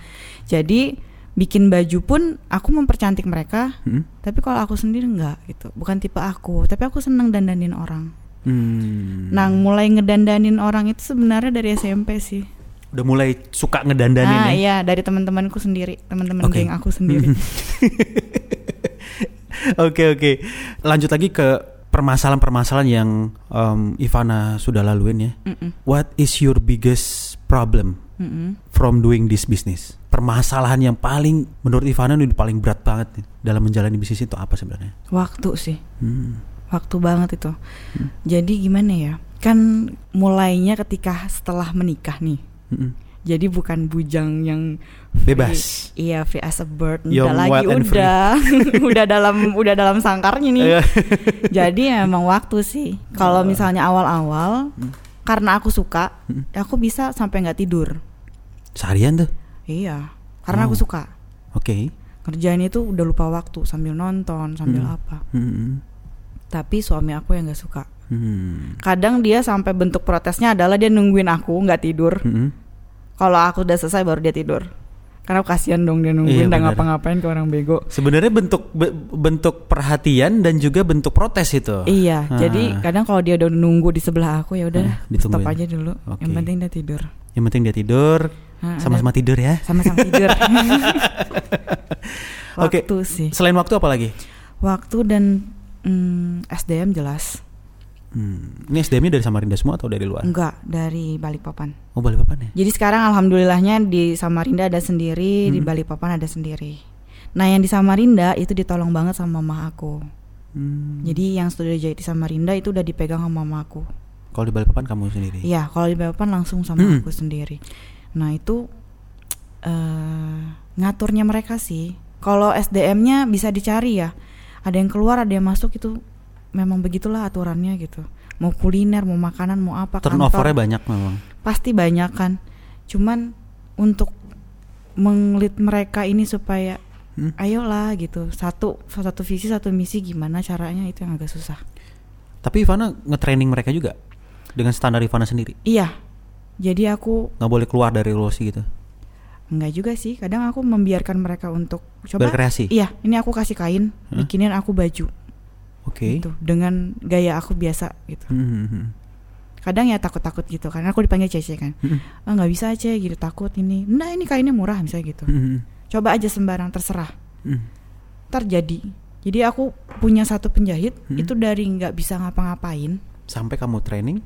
jadi bikin baju pun aku mempercantik mereka Hmm. tapi kalau aku sendiri nggak gitu bukan tipe aku tapi aku seneng dandanin orang Hmm. Nah, mulai ngedandanin orang itu sebenarnya dari SMP sih. Udah mulai suka ngedandanin ah, ya. iya, dari teman-temanku sendiri, teman-teman Oke. geng aku sendiri. Oke oke. Lanjut lagi ke permasalahan-permasalahan yang em, Ivana sudah laluin ya. Mm-mm, What is your biggest problem mm-mm. from doing this business? Permasalahan yang paling menurut Ivana ini paling berat banget nih dalam menjalani bisnis itu apa sebenarnya? Waktu sih, Hmm. waktu banget itu. Jadi gimana ya? Kan mulainya ketika setelah menikah nih. Mm-mm. Jadi bukan bujang yang free- Bebas. Iya, free as a bird. Young, Udah lagi udah. udah dalam udah dalam sangkarnya nih. Iya. Jadi emang waktu sih. Kalau misalnya awal-awal Hmm. karena aku suka, aku bisa sampai nggak tidur. Seharian tuh. Iya, karena aku Oh. suka. Oke. Kerjaan itu udah lupa waktu sambil nonton, sambil Hmm. apa. Hmm. Tapi suami aku yang nggak suka. Hmm. Kadang dia sampai bentuk protesnya adalah dia nungguin aku nggak tidur. Hmm. Kalau aku udah selesai baru dia tidur. Karena kasihan dong dia nungguin Iya, benar. ngapa-ngapain ke orang bego. Sebenarnya bentuk be- bentuk perhatian dan juga bentuk protes itu. Iya, Ah. jadi kadang kalau dia udah nunggu di sebelah aku ya udah Ah, stop aja dulu. Oke. Yang penting dia tidur. Yang penting dia tidur, Ah, sama-sama tidur ya. sama-sama tidur. Oke. waktu sih. Selain waktu apa lagi? Waktu dan mm, SDM jelas. Hmm. Ini SDM-nya dari Samarinda semua atau dari luar? Enggak, dari Balikpapan. Oh, Balikpapan ya? Jadi sekarang alhamdulillahnya di Samarinda ada sendiri, di Hmm. Balikpapan ada sendiri. Nah, yang di Samarinda itu ditolong banget sama mama aku. Hmm. Jadi yang studio jahit di Samarinda itu udah dipegang sama mama aku. Kalau di Balikpapan kamu sendiri? Iya, kalau di Balikpapan langsung sama Hmm. aku sendiri. Nah, itu eh ngaturnya mereka sih. Kalau SDM-nya bisa dicari ya. Ada yang keluar, ada yang masuk itu memang begitulah aturannya gitu. Mau kuliner, mau makanan, mau apa. Turnovernya banyak memang. pasti banyak kan cuman untuk menglit mereka ini supaya Hmm. ayolah gitu satu satu visi satu misi gimana caranya itu yang agak susah Tapi Ivana nge-training mereka juga dengan standar Ivana sendiri. iya jadi aku Nggak boleh keluar dari losi gitu. enggak juga sih kadang aku membiarkan mereka untuk coba Berkreasi. iya ini aku kasih kain bikinin aku baju Oke. gitu dengan gaya aku biasa gitu Hmm, hmm, hmm. kadang ya takut-takut gitu karena aku dipanggil cece kan Hmm, ah nggak bisa aja gitu takut ini nah ini kainnya murah misalnya gitu hmm, hmm, coba aja sembarang terserah hmm. terjadi. Jadi aku punya satu penjahit Hmm. itu dari nggak bisa ngapa-ngapain Sampai kamu training?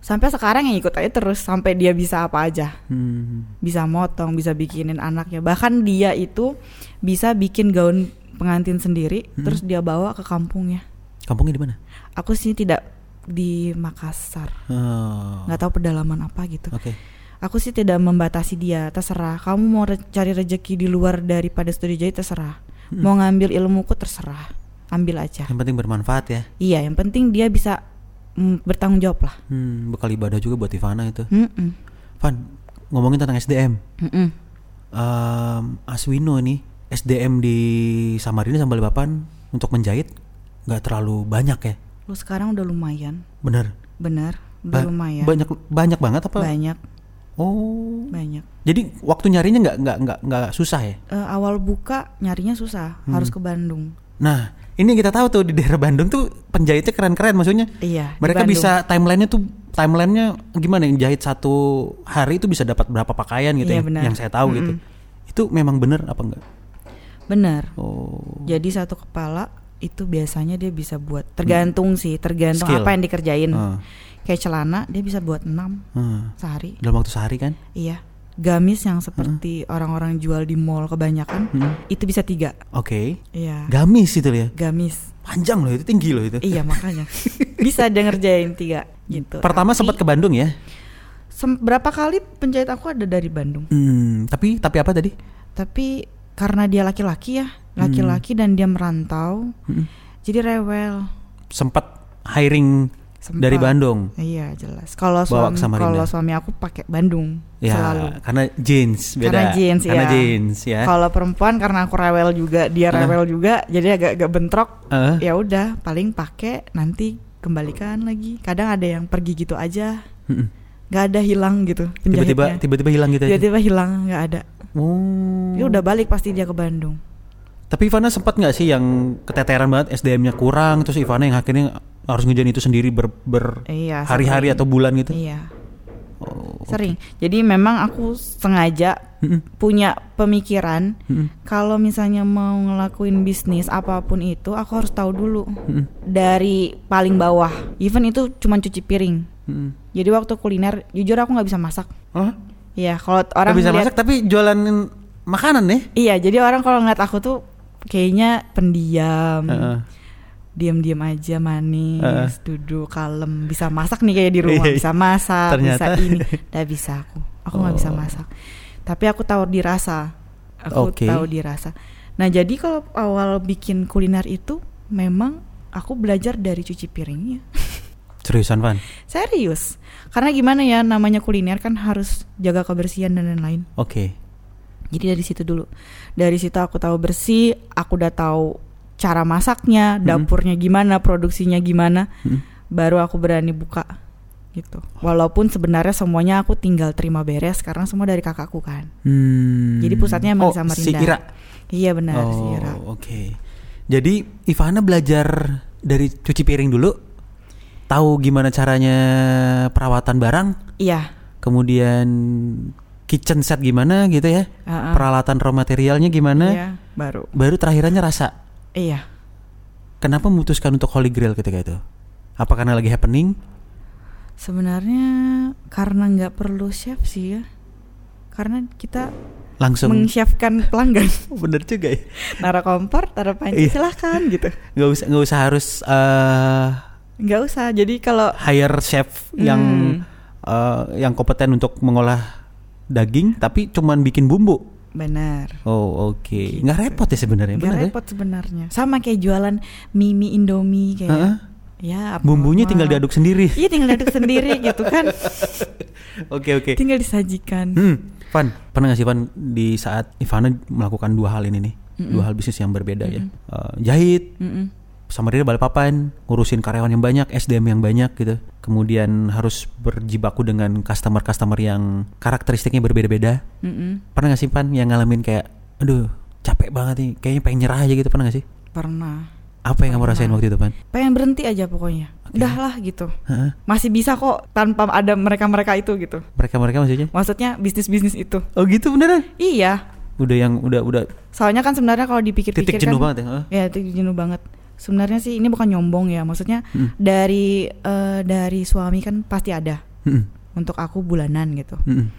Sampai sekarang yang ikut aja terus sampai dia bisa apa aja. Hmm. Bisa motong, bisa bikinin anaknya. Bahkan dia itu bisa bikin gaun pengantin sendiri Hmm. terus dia bawa ke kampungnya. Kampungnya di mana? Aku sih tidak di Makassar. Oh. nggak tahu pedalaman apa gitu. Oke. Aku sih tidak membatasi dia, terserah. Kamu mau re- cari rezeki di luar daripada studi jahit terserah. Hmm. Mau ngambil ilmuku terserah. Ambil aja. Yang penting bermanfaat ya. Iya, yang penting dia bisa mm, bertanggung jawab lah. Hmm, bekal ibadah juga buat Ivana itu. Mm-mm. Van, ngomongin tentang SDM. Mm-mm. Em, Aswino nih, SDM di Samarinda sama Balikpapan untuk menjahit nggak terlalu banyak ya. Lu sekarang udah lumayan, Bener. benar, udah Ba- lumayan. Banyak banyak banget apa? banyak, Oh. banyak. Jadi waktu nyarinya nggak nggak nggak nggak susah ya? Eh, awal buka nyarinya susah, Hmm. harus ke Bandung. Nah, ini yang kita tahu tuh di daerah Bandung tuh penjahitnya keren-keren maksudnya. Iya. Mereka bisa timelinenya tuh timelinenya gimana yang jahit satu hari itu bisa dapat berapa pakaian gitu Iya, ya, benar. yang saya tahu gitu. Itu memang bener apa enggak? Bener. Oh. Jadi satu kepala itu biasanya dia bisa buat tergantung sih, tergantung Hmm. Skill. apa yang dikerjain. Ah, Kayak celana dia bisa buat 6 ah. sehari. Dalam waktu sehari kan? Iya. Gamis yang seperti orang-orang jual di mall kebanyakan Hmm. itu bisa tiga. Oke. Iya. Gamis itu ya. Gamis. Panjang loh itu, tinggi loh itu. iya makanya bisa dia ngerjain tiga gitu. Pertama Tapi sempat ke Bandung ya. sem- berapa kali penjahit aku ada dari Bandung. Hmm, tapi tapi apa tadi? Tapi karena dia laki-laki ya, laki-laki dan dia merantau, Hmm. jadi rewel. Sempat hiring Sempat. dari Bandung. Iya jelas. Kalau suami kalau suami aku pakai Bandung Ya, selalu. karena jeans beda. Karena jeans, Karena iya. jeans ya. Kalau perempuan karena aku rewel juga, dia Ah. rewel juga, jadi agak-agak bentrok. Eh, Ya udah, paling pakai nanti kembalikan lagi. Kadang ada yang pergi gitu aja, mm-mm. nggak ada hilang gitu tiba-tiba tiba-tiba hilang gitu. Tiba-tiba hilang, nggak ada. Oh. Ya udah balik pasti dia ke Bandung. Tapi Ivana sempat nggak sih yang keteteran banget SDM-nya kurang terus Ivana yang akhirnya harus ngejain itu sendiri ber, ber Iya. hari-hari atau bulan gitu? Iya, Oh, sering. Jadi memang aku sengaja punya pemikiran kalau misalnya mau ngelakuin bisnis apa pun itu, aku harus tahu dulu dari paling bawah. Even itu cuma cuci piring. Jadi waktu kuliner, jujur aku nggak bisa masak. Hah? Iya, kalau Nggak orang bisa ngeliat- masak tapi jualan makanan nih? Iya, jadi orang kalau ngeliat aku tuh kayaknya pendiam, Heeh. diam-diam aja, manis, Heeh. duduk kalem, bisa masak nih kayak di rumah, Iya, bisa masak, Ternyata. bisa ini, nggak bisa aku, aku nggak bisa Oh. masak. Tapi aku tahu dirasa, aku Oke. tahu dirasa. Nah, jadi kalau awal bikin kuliner itu memang aku belajar dari cuci piringnya. Seriusan Van? Serius, karena gimana ya namanya kuliner kan harus jaga kebersihan dan lain-lain. Oke. Jadi dari situ dulu. Dari situ aku tahu bersih, aku udah tahu cara masaknya, dapurnya gimana, produksinya gimana. Mm. Baru aku berani buka gitu. Walaupun sebenarnya semuanya aku tinggal terima beres karena semua dari kakakku kan. Hmm. Jadi pusatnya emang oh, Samarinda. Si Ira. Iya benar, oh, si Ira. oke. Jadi Ivana belajar dari cuci piring dulu, tahu gimana caranya perawatan barang, Iya. kemudian kitchen set gimana gitu ya, Heeh. peralatan raw materialnya gimana, Iya, baru. baru terakhirannya rasa. Iya. Kenapa memutuskan untuk Holy Grail ketika itu? Apa karena lagi happening? Sebenarnya karena nggak perlu chef sih ya. Karena kita Langsung mengchefkan pelanggan. bener juga ya. Naruh kompor, taruh panci, Iya. silahkan gitu. Nggak usah nggak usah harus eh, Nggak usah. Jadi kalau hire chef yang Hmm. eh, yang kompeten untuk mengolah daging, tapi cuman bikin bumbu. benar. Oh oke, Gitu. nggak repot ya sebenarnya, Nggak benar ya? repot sebenarnya. Sama kayak jualan mie mie Indomie kayak. Heeh. Ya, apa Bumbunya tinggal diaduk sendiri. Iya, tinggal diaduk sendiri gitu kan. Oke oke. Tinggal disajikan. Hmm, Van, pernah nggak sih Van di saat Ivana melakukan dua hal ini nih, dua hal bisnis yang berbeda ya, Eh, jahit, Mm-mm. sama dia Balikpapan, ngurusin karyawan yang banyak, SDM yang banyak gitu, kemudian harus berjibaku dengan customer-customer yang karakteristiknya berbeda-beda. Mm-mm. Pernah nggak sih Van yang ngalamin kayak, aduh capek banget nih, kayaknya pengen nyerah aja gitu, pernah nggak sih? Pernah. Apa yang kamu rasain waktu itu Van? Pengen berhenti aja pokoknya. Oke. Udahlah gitu. Heeh. Masih bisa kok tanpa ada mereka-mereka itu gitu. Mereka-mereka maksudnya? Maksudnya bisnis-bisnis itu. Oh gitu beneran? Iya. Udah yang udah udah Soalnya kan sebenarnya kalau dipikir-pikir titik jenuh kan, banget ya? Heeh. Ya, titik jenuh banget. Sebenarnya sih ini bukan nyombong ya maksudnya Mm. dari eh, dari suami kan pasti ada Mm-mm. untuk aku bulanan gitu Mm-mm.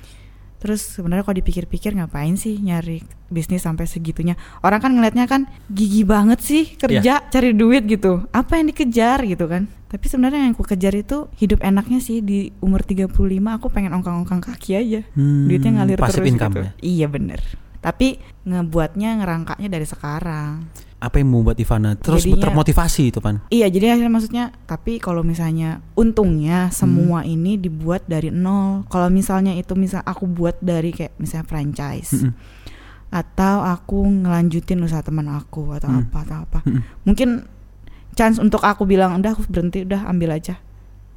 terus sebenarnya kalau dipikir-pikir ngapain sih nyari bisnis sampai segitunya orang kan ngelihatnya kan gigi banget sih kerja Iya. cari duit gitu apa yang dikejar gitu kan tapi sebenarnya yang aku kejar itu hidup enaknya sih di umur 35 aku pengen ongkang-ongkang kaki aja Hmm, duitnya ngalir terus income gitu. ya? iya bener tapi ngebuatnya ngerangkanya dari sekarang Apa yang membuat Ivana terus Jadinya- termotivasi itu pan? Iya, jadi akhirnya maksudnya, tapi kalau misalnya untungnya semua Hmm. ini dibuat dari nol. Kalau misalnya itu misal aku buat dari kayak misalnya franchise Mm-mm. atau aku ngelanjutin usaha teman aku atau Hmm. apa atau apa, Mm-mm. mungkin chance untuk aku bilang udah aku berhenti, udah ambil aja.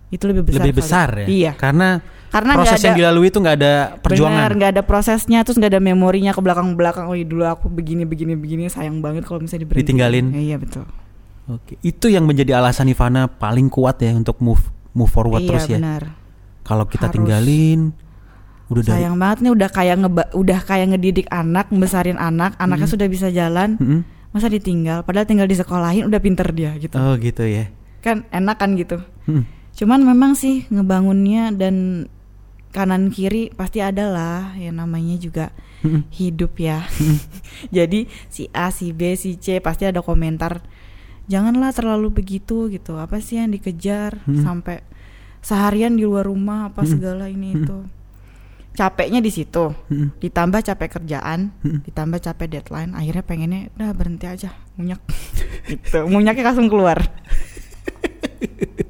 Itu lebih besar. Lebih kali. besar ya? Iya. Karena, Karena proses ada yang dilalui itu nggak ada perjuangan. Benar, nggak ada prosesnya, terus nggak ada memorinya ke belakang-belakang. Oh, iya, dulu aku begini begini begini, sayang banget kalau misalnya diberhenti. Ditinggalin. Iya betul. Oke, itu yang menjadi alasan Ivana paling kuat ya untuk move move forward iya terus ya. benar. Kalau kita Harus. tinggalin, udah dari Sayang banget nih udah kayak ngeba udah kayak ngedidik anak, membesarin anak, anaknya Hmm. sudah bisa jalan, Mm-mm. masa ditinggal padahal tinggal di sekolahin udah pinter dia gitu. Oh gitu ya. Kan enak kan gitu. Mm. Cuman memang sih ngebangunnya dan kanan kiri pasti ada lah yang namanya juga hidup ya. Jadi si A, si B, si C pasti ada komentar janganlah terlalu begitu gitu. Apa sih yang dikejar Hmm. sampai seharian di luar rumah apa segala ini itu. Capeknya di situ. Ditambah capek kerjaan, ditambah capek deadline, akhirnya pengennya udah berhenti aja, munyak. gitu. Munyaknya langsung keluar.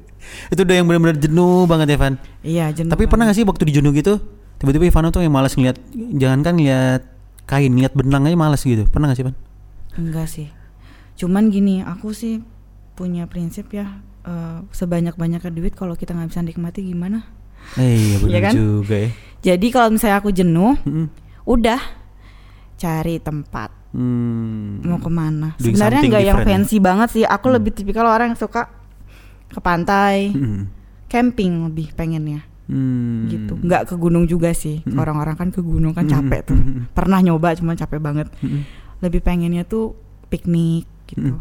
Itu udah yang benar-benar jenuh banget ya Van. Iya, jenuh. Tapi pernah gak sih waktu di jenuh gitu, tiba-tiba Ivana tuh yang malas ngeliat, jangankan ngeliat kain, ngeliat benang aja malas gitu. Pernah gak sih Van? Enggak sih. Cuman gini, aku sih punya prinsip ya eh, sebanyak-banyaknya duit kalau kita nggak bisa nikmati gimana? Eh, iya benar Iya kan? juga ya. Jadi kalau misalnya aku jenuh, Mm-mm. udah cari tempat Hmm. mau ke mana. Sebenarnya nggak yang ya? fancy banget sih. Aku lebih tipikal orang yang suka ke pantai, Mm-mm. camping lebih pengennya Hmm. gitu. Nggak ke gunung juga sih. Orang-orang kan ke gunung kan capek tuh. Pernah nyoba cuma capek banget. Lebih pengennya tuh piknik gitu.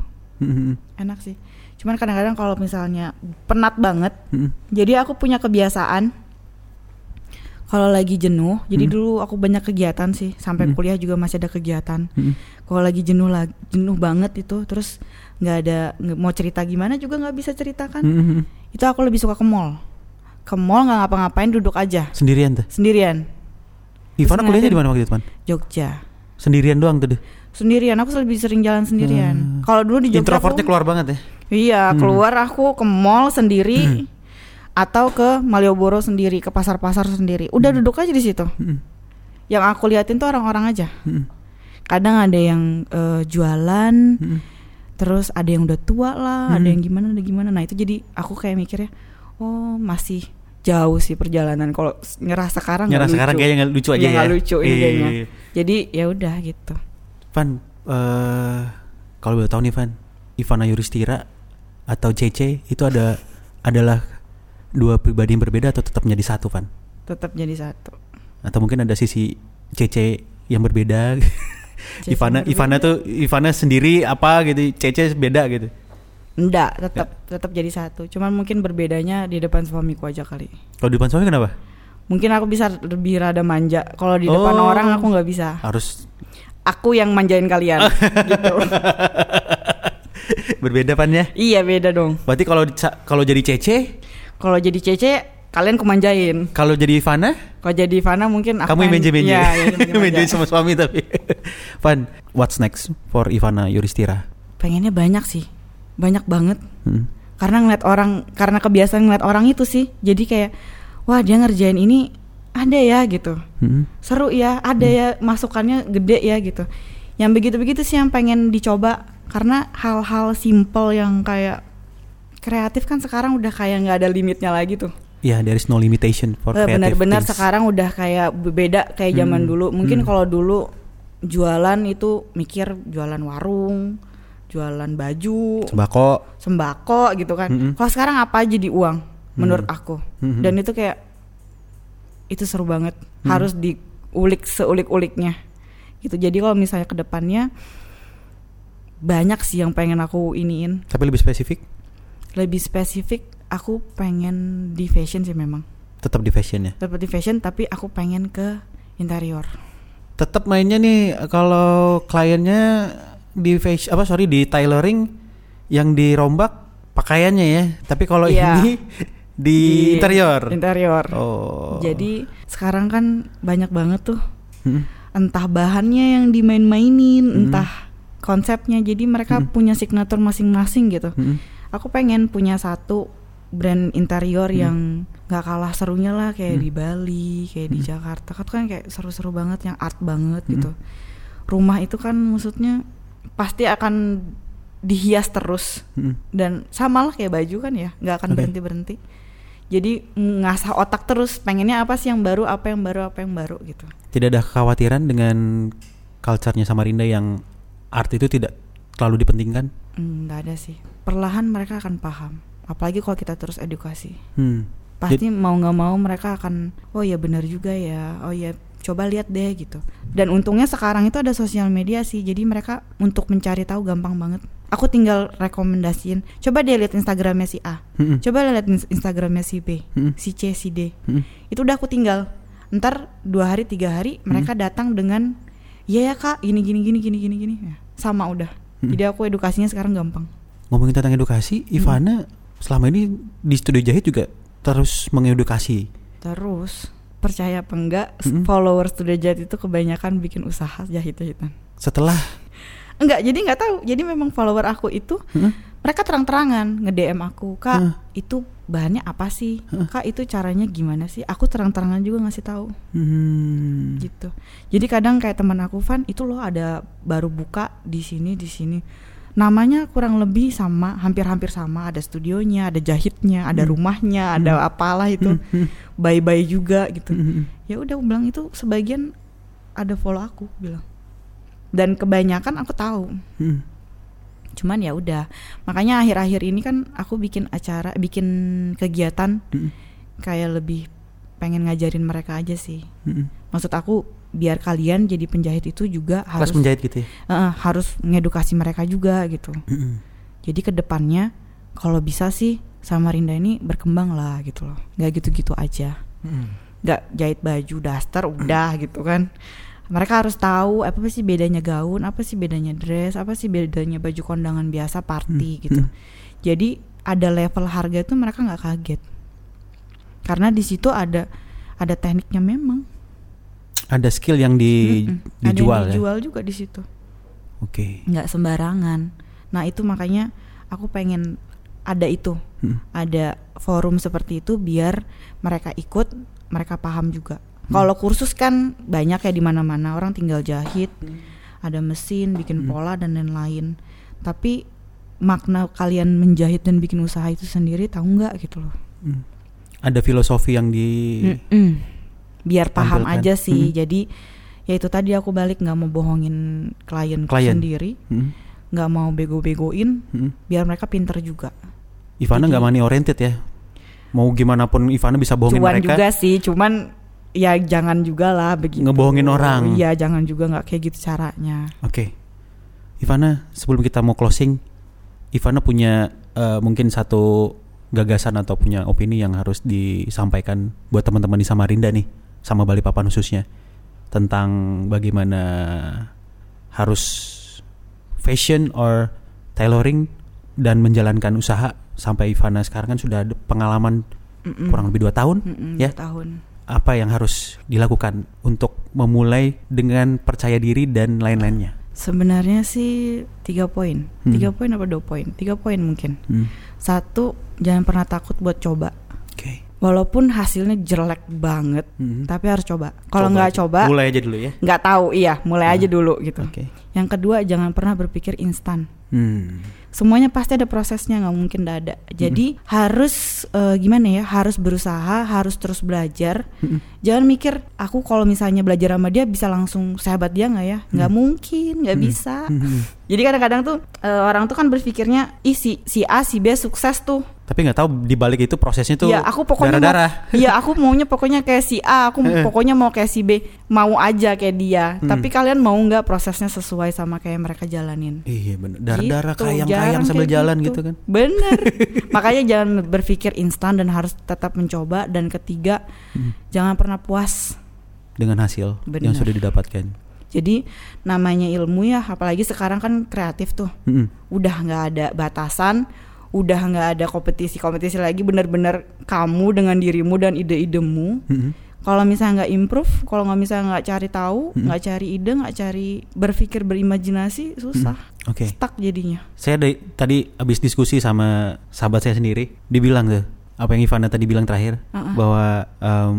Enak sih. Cuman kadang-kadang kalau misalnya penat banget, jadi aku punya kebiasaan kalau lagi jenuh. Jadi Hmm. dulu aku banyak kegiatan sih, sampai Hmm. kuliah juga masih ada kegiatan. Kalau lagi jenuh lagi jenuh banget itu, terus nggak ada mau cerita gimana juga nggak bisa ceritakan. Mm-mm. Itu aku lebih suka ke mall. Ke mall nggak ngapa-ngapain, duduk aja Sendirian tuh. sendirian. Ivana kuliahnya di mana waktu itu, Pan? Jogja. Sendirian doang tuh deh. Sendirian, aku lebih sering jalan sendirian. Hmm. Kalau dulu di Jogja Introvertnya aku- keluar banget ya. Iya, Hmm. keluar aku ke mall sendiri atau ke Malioboro sendiri, ke pasar-pasar sendiri. Udah Hmm. duduk aja di situ. Mm-mm. Yang aku liatin tuh orang-orang aja. Mm-mm. Kadang ada yang eh, jualan, Mm-mm. Terus ada yang udah tua lah, ada Hmm. yang gimana, ada gimana. Nah, itu jadi aku kayak mikirnya, oh, masih jauh sih perjalanan. Kalau nyerah sekarang Nyerah sekarang lucu. kayaknya nggak lucu aja Iya, ya. lucu ini Iya, kayaknya. iya, iya. Jadi ya udah gitu. Van, eh kalau boleh tahu nih Van, Ivana Yuristira atau CC itu ada adalah dua pribadi yang berbeda atau tetap menjadi satu Van? Tetap jadi satu. Atau mungkin ada sisi CC yang berbeda? Ivana berbeda. Ivana tuh Ivana sendiri apa gitu, CC beda gitu. Enggak, tetap tetap jadi satu. Cuman mungkin berbedanya di depan suamiku aja kali. Kalau di depan suami kenapa? Mungkin aku bisa lebih rada manja. Kalau di depan Oh. orang aku nggak bisa. Harus Aku yang manjain kalian. gitu. berbeda Van ya? Iya beda dong. Berarti kalau kalau jadi CC, Kalau jadi Cece kalian kumanjain. kalau jadi Ivana Kalau jadi Ivana mungkin aku kamu yang menje-menje. Yang manja-manja. menje sama suami tapi. Van, what's next for Ivana Yuristira? Pengennya banyak sih. Banyak banget. Hmm. Karena ngeliat orang, karena kebiasaan ngeliat orang itu sih. Jadi kayak, wah dia ngerjain ini ada ya gitu. Hmm. Seru ya, ada ya masukannya gede ya gitu. Yang begitu-begitu sih yang pengen dicoba. Karena hal-hal simple yang kayak kreatif kan sekarang udah kayak nggak ada limitnya lagi tuh. Ya, there is no limitation for Eh, creative Benar-benar sekarang udah kayak beda kayak zaman Hmm, dulu. Mungkin hmm. kalau dulu jualan itu mikir jualan warung, jualan baju, Sembako. sembako gitu kan. Mm-mm. Kalau sekarang apa aja di uang menurut Hmm. aku. Mhm. Dan itu kayak itu seru banget. Hmm. Harus diulik seulik-uliknya. Gitu. Jadi kalau misalnya ke depannya banyak sih yang pengen aku iniin. Tapi lebih spesifik, Lebih spesifik aku pengen di fashion sih memang. tetap di fashion ya. Dapat di fashion tapi aku pengen ke interior. Tetap mainnya nih kalau kliennya di fashion apa sorry di tailoring yang dirombak pakaiannya ya. Tapi kalau Iya. ini di, interior. Interior. Oh. Jadi sekarang kan banyak banget tuh Mm. entah bahannya yang dimain-mainin, Mm. entah konsepnya. Jadi mereka Mm. punya signature masing-masing gitu. Mm. Aku pengen punya satu brand interior Hmm. yang nggak kalah serunya lah kayak Hmm. di Bali, kayak di Hmm. Jakarta. Kan kan kayak seru-seru banget yang art banget Hmm. gitu. Rumah itu kan maksudnya pasti akan dihias terus Mm. dan sama lah kayak baju kan ya, nggak akan berhenti berhenti. Jadi ngasah otak terus, pengennya apa sih yang baru, apa yang baru, apa yang baru gitu. Tidak ada kekhawatiran dengan culture-nya Samarinda yang art itu tidak terlalu dipentingkan. Hmm, nggak ada sih. Perlahan mereka akan paham. Apalagi kalau kita terus edukasi. Hmm. pasti mau nggak mau mereka akan oh ya benar juga ya oh ya coba lihat deh gitu dan untungnya sekarang itu ada sosial media sih jadi mereka untuk mencari tahu gampang banget aku tinggal rekomendasiin coba deh lihat instagramnya si A Mm-mm. coba lihat ins- instagramnya si B Mm-mm. si C si D Mm-mm. itu udah aku tinggal ntar dua hari tiga hari mereka datang dengan iya ya kak gini gini gini gini gini gini Ya, sama udah Mm. jadi aku edukasinya sekarang gampang Ngomongin tentang edukasi, Ivana selama ini di studio jahit juga terus mengedukasi. Terus percaya apa enggak Mm-mm. followers Studio Jahit itu kebanyakan bikin usaha jahit-jahitan. Setelah Enggak, jadi nggak tahu. Jadi memang follower aku itu Mm. mereka terang-terangan nge-DM aku, "Kak, Mm. itu bahannya apa sih? Mm. Kak, itu caranya gimana sih?" Aku terang-terangan juga ngasih tahu hmm, gitu. Jadi kadang kayak teman aku, "Van, itu loh ada baru buka di sini di sini." Namanya kurang lebih sama, hampir-hampir sama. Ada studionya, ada jahitnya, ada Mm. rumahnya, ada apalah itu. hmm, Bye-bye juga gitu. hmm, hmm. ya udah aku bilang itu sebagian ada follow aku bilang dan kebanyakan aku tahu Hmm. cuman ya udah makanya akhir-akhir ini kan aku bikin acara bikin kegiatan Hmm. kayak lebih pengen ngajarin mereka aja sih Hmm. maksud aku biar kalian jadi penjahit itu juga Kelas harus menjahit gitu ya. Eh, harus ngedukasi mereka juga gitu. Hmm. jadi ke depannya kalau bisa sih Samarinda ini berkembang lah gitu loh. Nggak gitu-gitu aja. Hmm. nggak jahit baju daster udah gitu kan. Mereka harus tahu apa sih bedanya gaun apa sih bedanya dress apa sih bedanya baju kondangan biasa party Hmm, gitu. Hmm. jadi ada level harga itu mereka nggak kaget. Karena di situ ada ada tekniknya memang Ada skill yang di Mm-mm. dijual ada yang ya. dijual juga di situ Oke. nggak sembarangan nah itu makanya aku pengen ada itu Hmm. ada forum seperti itu biar mereka ikut mereka paham juga kalau kursus kan banyak ya di mana-mana orang tinggal jahit ada mesin bikin Hmm. pola dan lain-lain tapi makna kalian menjahit dan bikin usaha itu sendiri tahu nggak gitu loh Hmm. Ada filosofi yang di Mm-mm. Biar paham Tampilkan. aja sih Hmm. jadi ya itu tadi aku balik nggak mau bohongin klien Klien. sendiri Hmm. nggak mau bego-begoin Hmm. biar mereka pinter juga Ivana nggak money oriented ya. Mau gimana pun Ivana bisa bohongin cuan mereka. juga sih cuman ya jangan juga lah begitu Ngebohongin orang. iya jangan juga nggak kayak gitu caranya Oke. Ivana, sebelum kita mau closing, Ivana punya eh, mungkin satu gagasan atau punya opini yang harus disampaikan buat teman-teman di Samarinda nih, sama Balikpapan khususnya tentang bagaimana harus fashion or tailoring dan menjalankan usaha sampai Ivana sekarang kan sudah ada pengalaman Mm-mm. kurang lebih dua tahun. Mm-mm, ya? dua tahun Apa yang harus dilakukan untuk memulai dengan percaya diri dan lain-lainnya? sebenarnya sih tiga poin Hmm. tiga poin apa dua poin tiga poin mungkin Hmm. satu jangan pernah takut buat coba Oke. Walaupun hasilnya jelek banget Hmm. tapi harus coba. Kalau nggak aja. coba mulai aja dulu ya. nggak tahu. Iya mulai aja Hmm. dulu gitu. Oke. yang kedua jangan pernah berpikir instan. Hmm. semuanya pasti ada prosesnya nggak mungkin nggak ada. Jadi harus eh, gimana ya harus berusaha harus terus belajar. Jangan mikir aku kalau misalnya belajar sama dia bisa langsung sahabat dia nggak ya? Nggak mungkin nggak bisa jadi kadang-kadang tuh eh, orang tuh kan berpikirnya ih si si A si B sukses tuh Tapi nggak tahu di balik itu prosesnya tuh Iya, aku pokoknya darah-darah. Iya, aku maunya pokoknya kayak si A, aku pokoknya mau kayak si B, mau aja kayak dia. Hmm. Tapi kalian mau nggak prosesnya sesuai sama kayak mereka jalanin? Iya bener. Darah-darah Gitu, kayang-kayang sambil kayak jalan gitu kan. Bener. Makanya jangan berpikir instan dan harus tetap mencoba. Dan ketiga, Hmm. jangan pernah puas. Dengan hasil yang Bener. sudah didapatkan. Jadi namanya ilmu ya, apalagi sekarang kan kreatif tuh. Mm-mm. Udah nggak ada batasan, udah nggak ada kompetisi-kompetisi lagi. Bener-bener kamu dengan dirimu dan ide-idemu. Mm-mm. Kalau misalnya nggak improve, kalau nggak misalnya nggak cari tahu, nggak cari ide, nggak cari berpikir berimajinasi, susah, Oke. stuck jadinya. Saya da- tadi habis diskusi sama sahabat saya sendiri, dibilang tuh apa yang Ivana tadi bilang terakhir Uh-uh. bahwa em,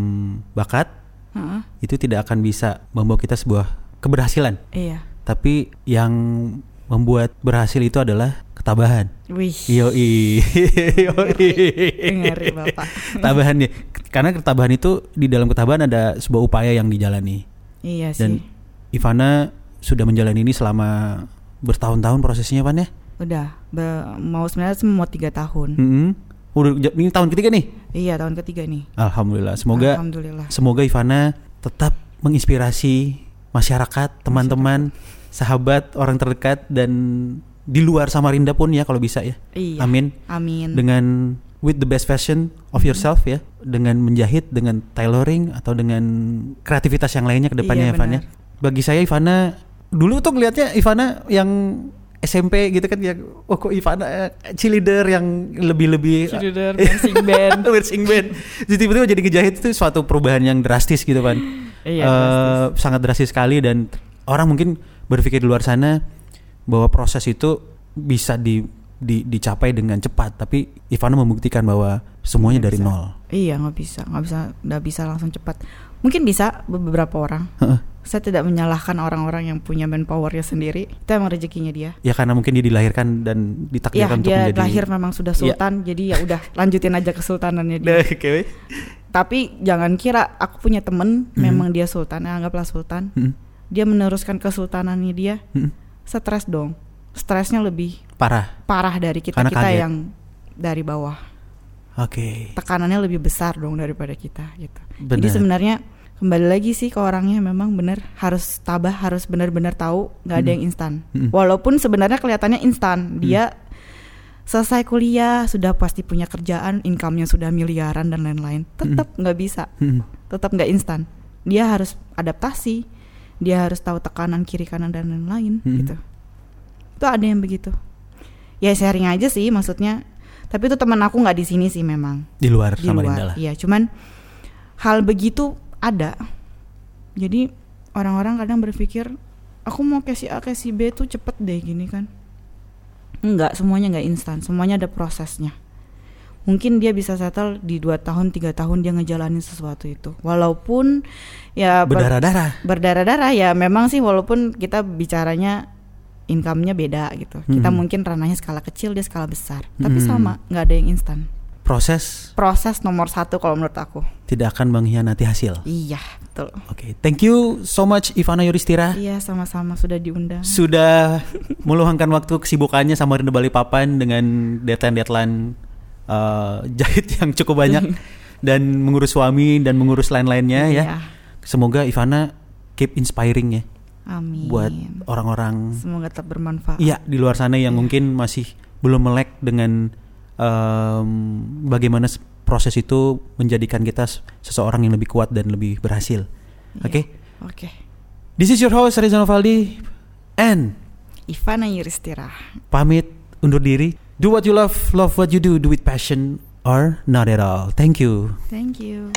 bakat Heeh, itu tidak akan bisa membawa kita sebuah keberhasilan, iya. tapi yang membuat berhasil itu adalah ketabahan. Wih. Yoi. Yoi. Ngeri, Bapak. Ketabahan ya. Karena ketabahan itu di dalam ketabahan ada sebuah upaya yang dijalani. Iya sih. Dan Ivana sudah menjalani ini selama bertahun-tahun prosesnya Pan ya? Udah, be- mau sebenarnya mau tiga tahun. Mm-mm. Udah j- ini tahun ketiga nih. Iya tahun ketiga nih. Alhamdulillah. Semoga Alhamdulillah. semoga Ivana tetap menginspirasi masyarakat, teman-teman, sahabat, orang terdekat dan di luar Samarinda pun ya kalau bisa ya. Iya. Amin. Amin. Dengan with the best version of yourself ya, dengan menjahit, dengan tailoring atau dengan kreativitas yang lainnya ke depannya Iya, Ivana. benar. Bagi saya Ivana dulu tuh ngelihatnya Ivana yang SMP gitu kan ya, oh kok Ivana eh, cheerleader yang lebih-lebih Cheerleader, dancing band. Dancing band. Jadi tiba-tiba jadi ngejahit itu suatu perubahan yang drastis gitu kan. Iya, drastis. sangat drastis sekali dan orang mungkin berpikir di luar sana bahwa proses itu bisa di, di- dicapai dengan cepat, tapi Ivana membuktikan bahwa semuanya dari Nggak bisa. nol. Iya nggak bisa, nggak bisa, nggak bisa langsung cepat. Mungkin bisa beberapa orang. Saya tidak menyalahkan orang-orang yang punya manpowernya sendiri. Itu emang rezekinya dia. ya karena mungkin dia dilahirkan dan Iya ditakdirkan untuk dia menjadi lahir memang sudah Iya. sultan, jadi ya udah lanjutin aja kesultanannya dia. Nah, oke. Tapi jangan kira aku punya temen Mhm. memang dia sultan, ya, anggaplah sultan. Mm, Dia meneruskan kesultanannya dia, mm. stres dong. Stresnya lebih Parah. parah dari kita Karena kita kaget. yang dari bawah. Oke. Tekanannya lebih besar dong daripada kita gitu. Jadi Benar. sebenarnya kembali lagi sih ke orangnya memang benar harus tabah, harus benar-benar tahu nggak ada Mm. yang instan. Mm. Walaupun sebenarnya kelihatannya instan, dia selesai kuliah sudah pasti punya kerjaan, income-nya sudah miliaran dan lain-lain. Tetap nggak bisa, Mm. tetap nggak instan. Dia harus adaptasi, dia harus tahu tekanan kiri kanan dan lain-lain Mm. gitu. Itu ada yang begitu. Ya sharing aja sih maksudnya. Tapi itu teman aku nggak di sini sih memang Di luar di Samarinda luar. lah. Iya, cuman hal begitu ada. Jadi orang-orang kadang berpikir aku mau si A si B tuh cepet deh gini kan. Enggak, semuanya nggak instan, semuanya ada prosesnya. Mungkin dia bisa settle di dua tahun, tiga tahun dia ngejalanin sesuatu itu. Walaupun ya ber- Berdarah-darah. berdarah-darah ya memang sih walaupun kita bicaranya income-nya beda gitu. Kita Mhm. mungkin ranahnya skala kecil, dia skala besar. Tapi Mhm. sama, nggak ada yang instan Proses proses nomor satu kalau menurut aku. tidak akan mengkhianati hasil. Iya, betul. Oke, thank you so much Ivana Yuristira. Iya, sama-sama sudah diundang. Sudah meluangkan waktu kesibukannya sama Rindu Balikpapan dengan deadline-deadline eh, jahit yang cukup banyak dan mengurus suami dan mengurus lain-lainnya ya. Iya. Semoga Ivana keep inspiring ya Amin. buat orang-orang Semoga tetap bermanfaat. iya di luar sana yang Iya. mungkin masih belum melek dengan em, bagaimana proses itu menjadikan kita seseorang yang lebih kuat dan lebih berhasil. Iya. Oke. Oke. This is your host Reza Novaldi and Ivana Yuristira. pamit undur diri. Do what you love, love what you do, do with passion or not at all. Thank you. Thank you.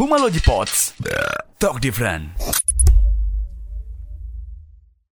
Humalogy Pots. Talk different.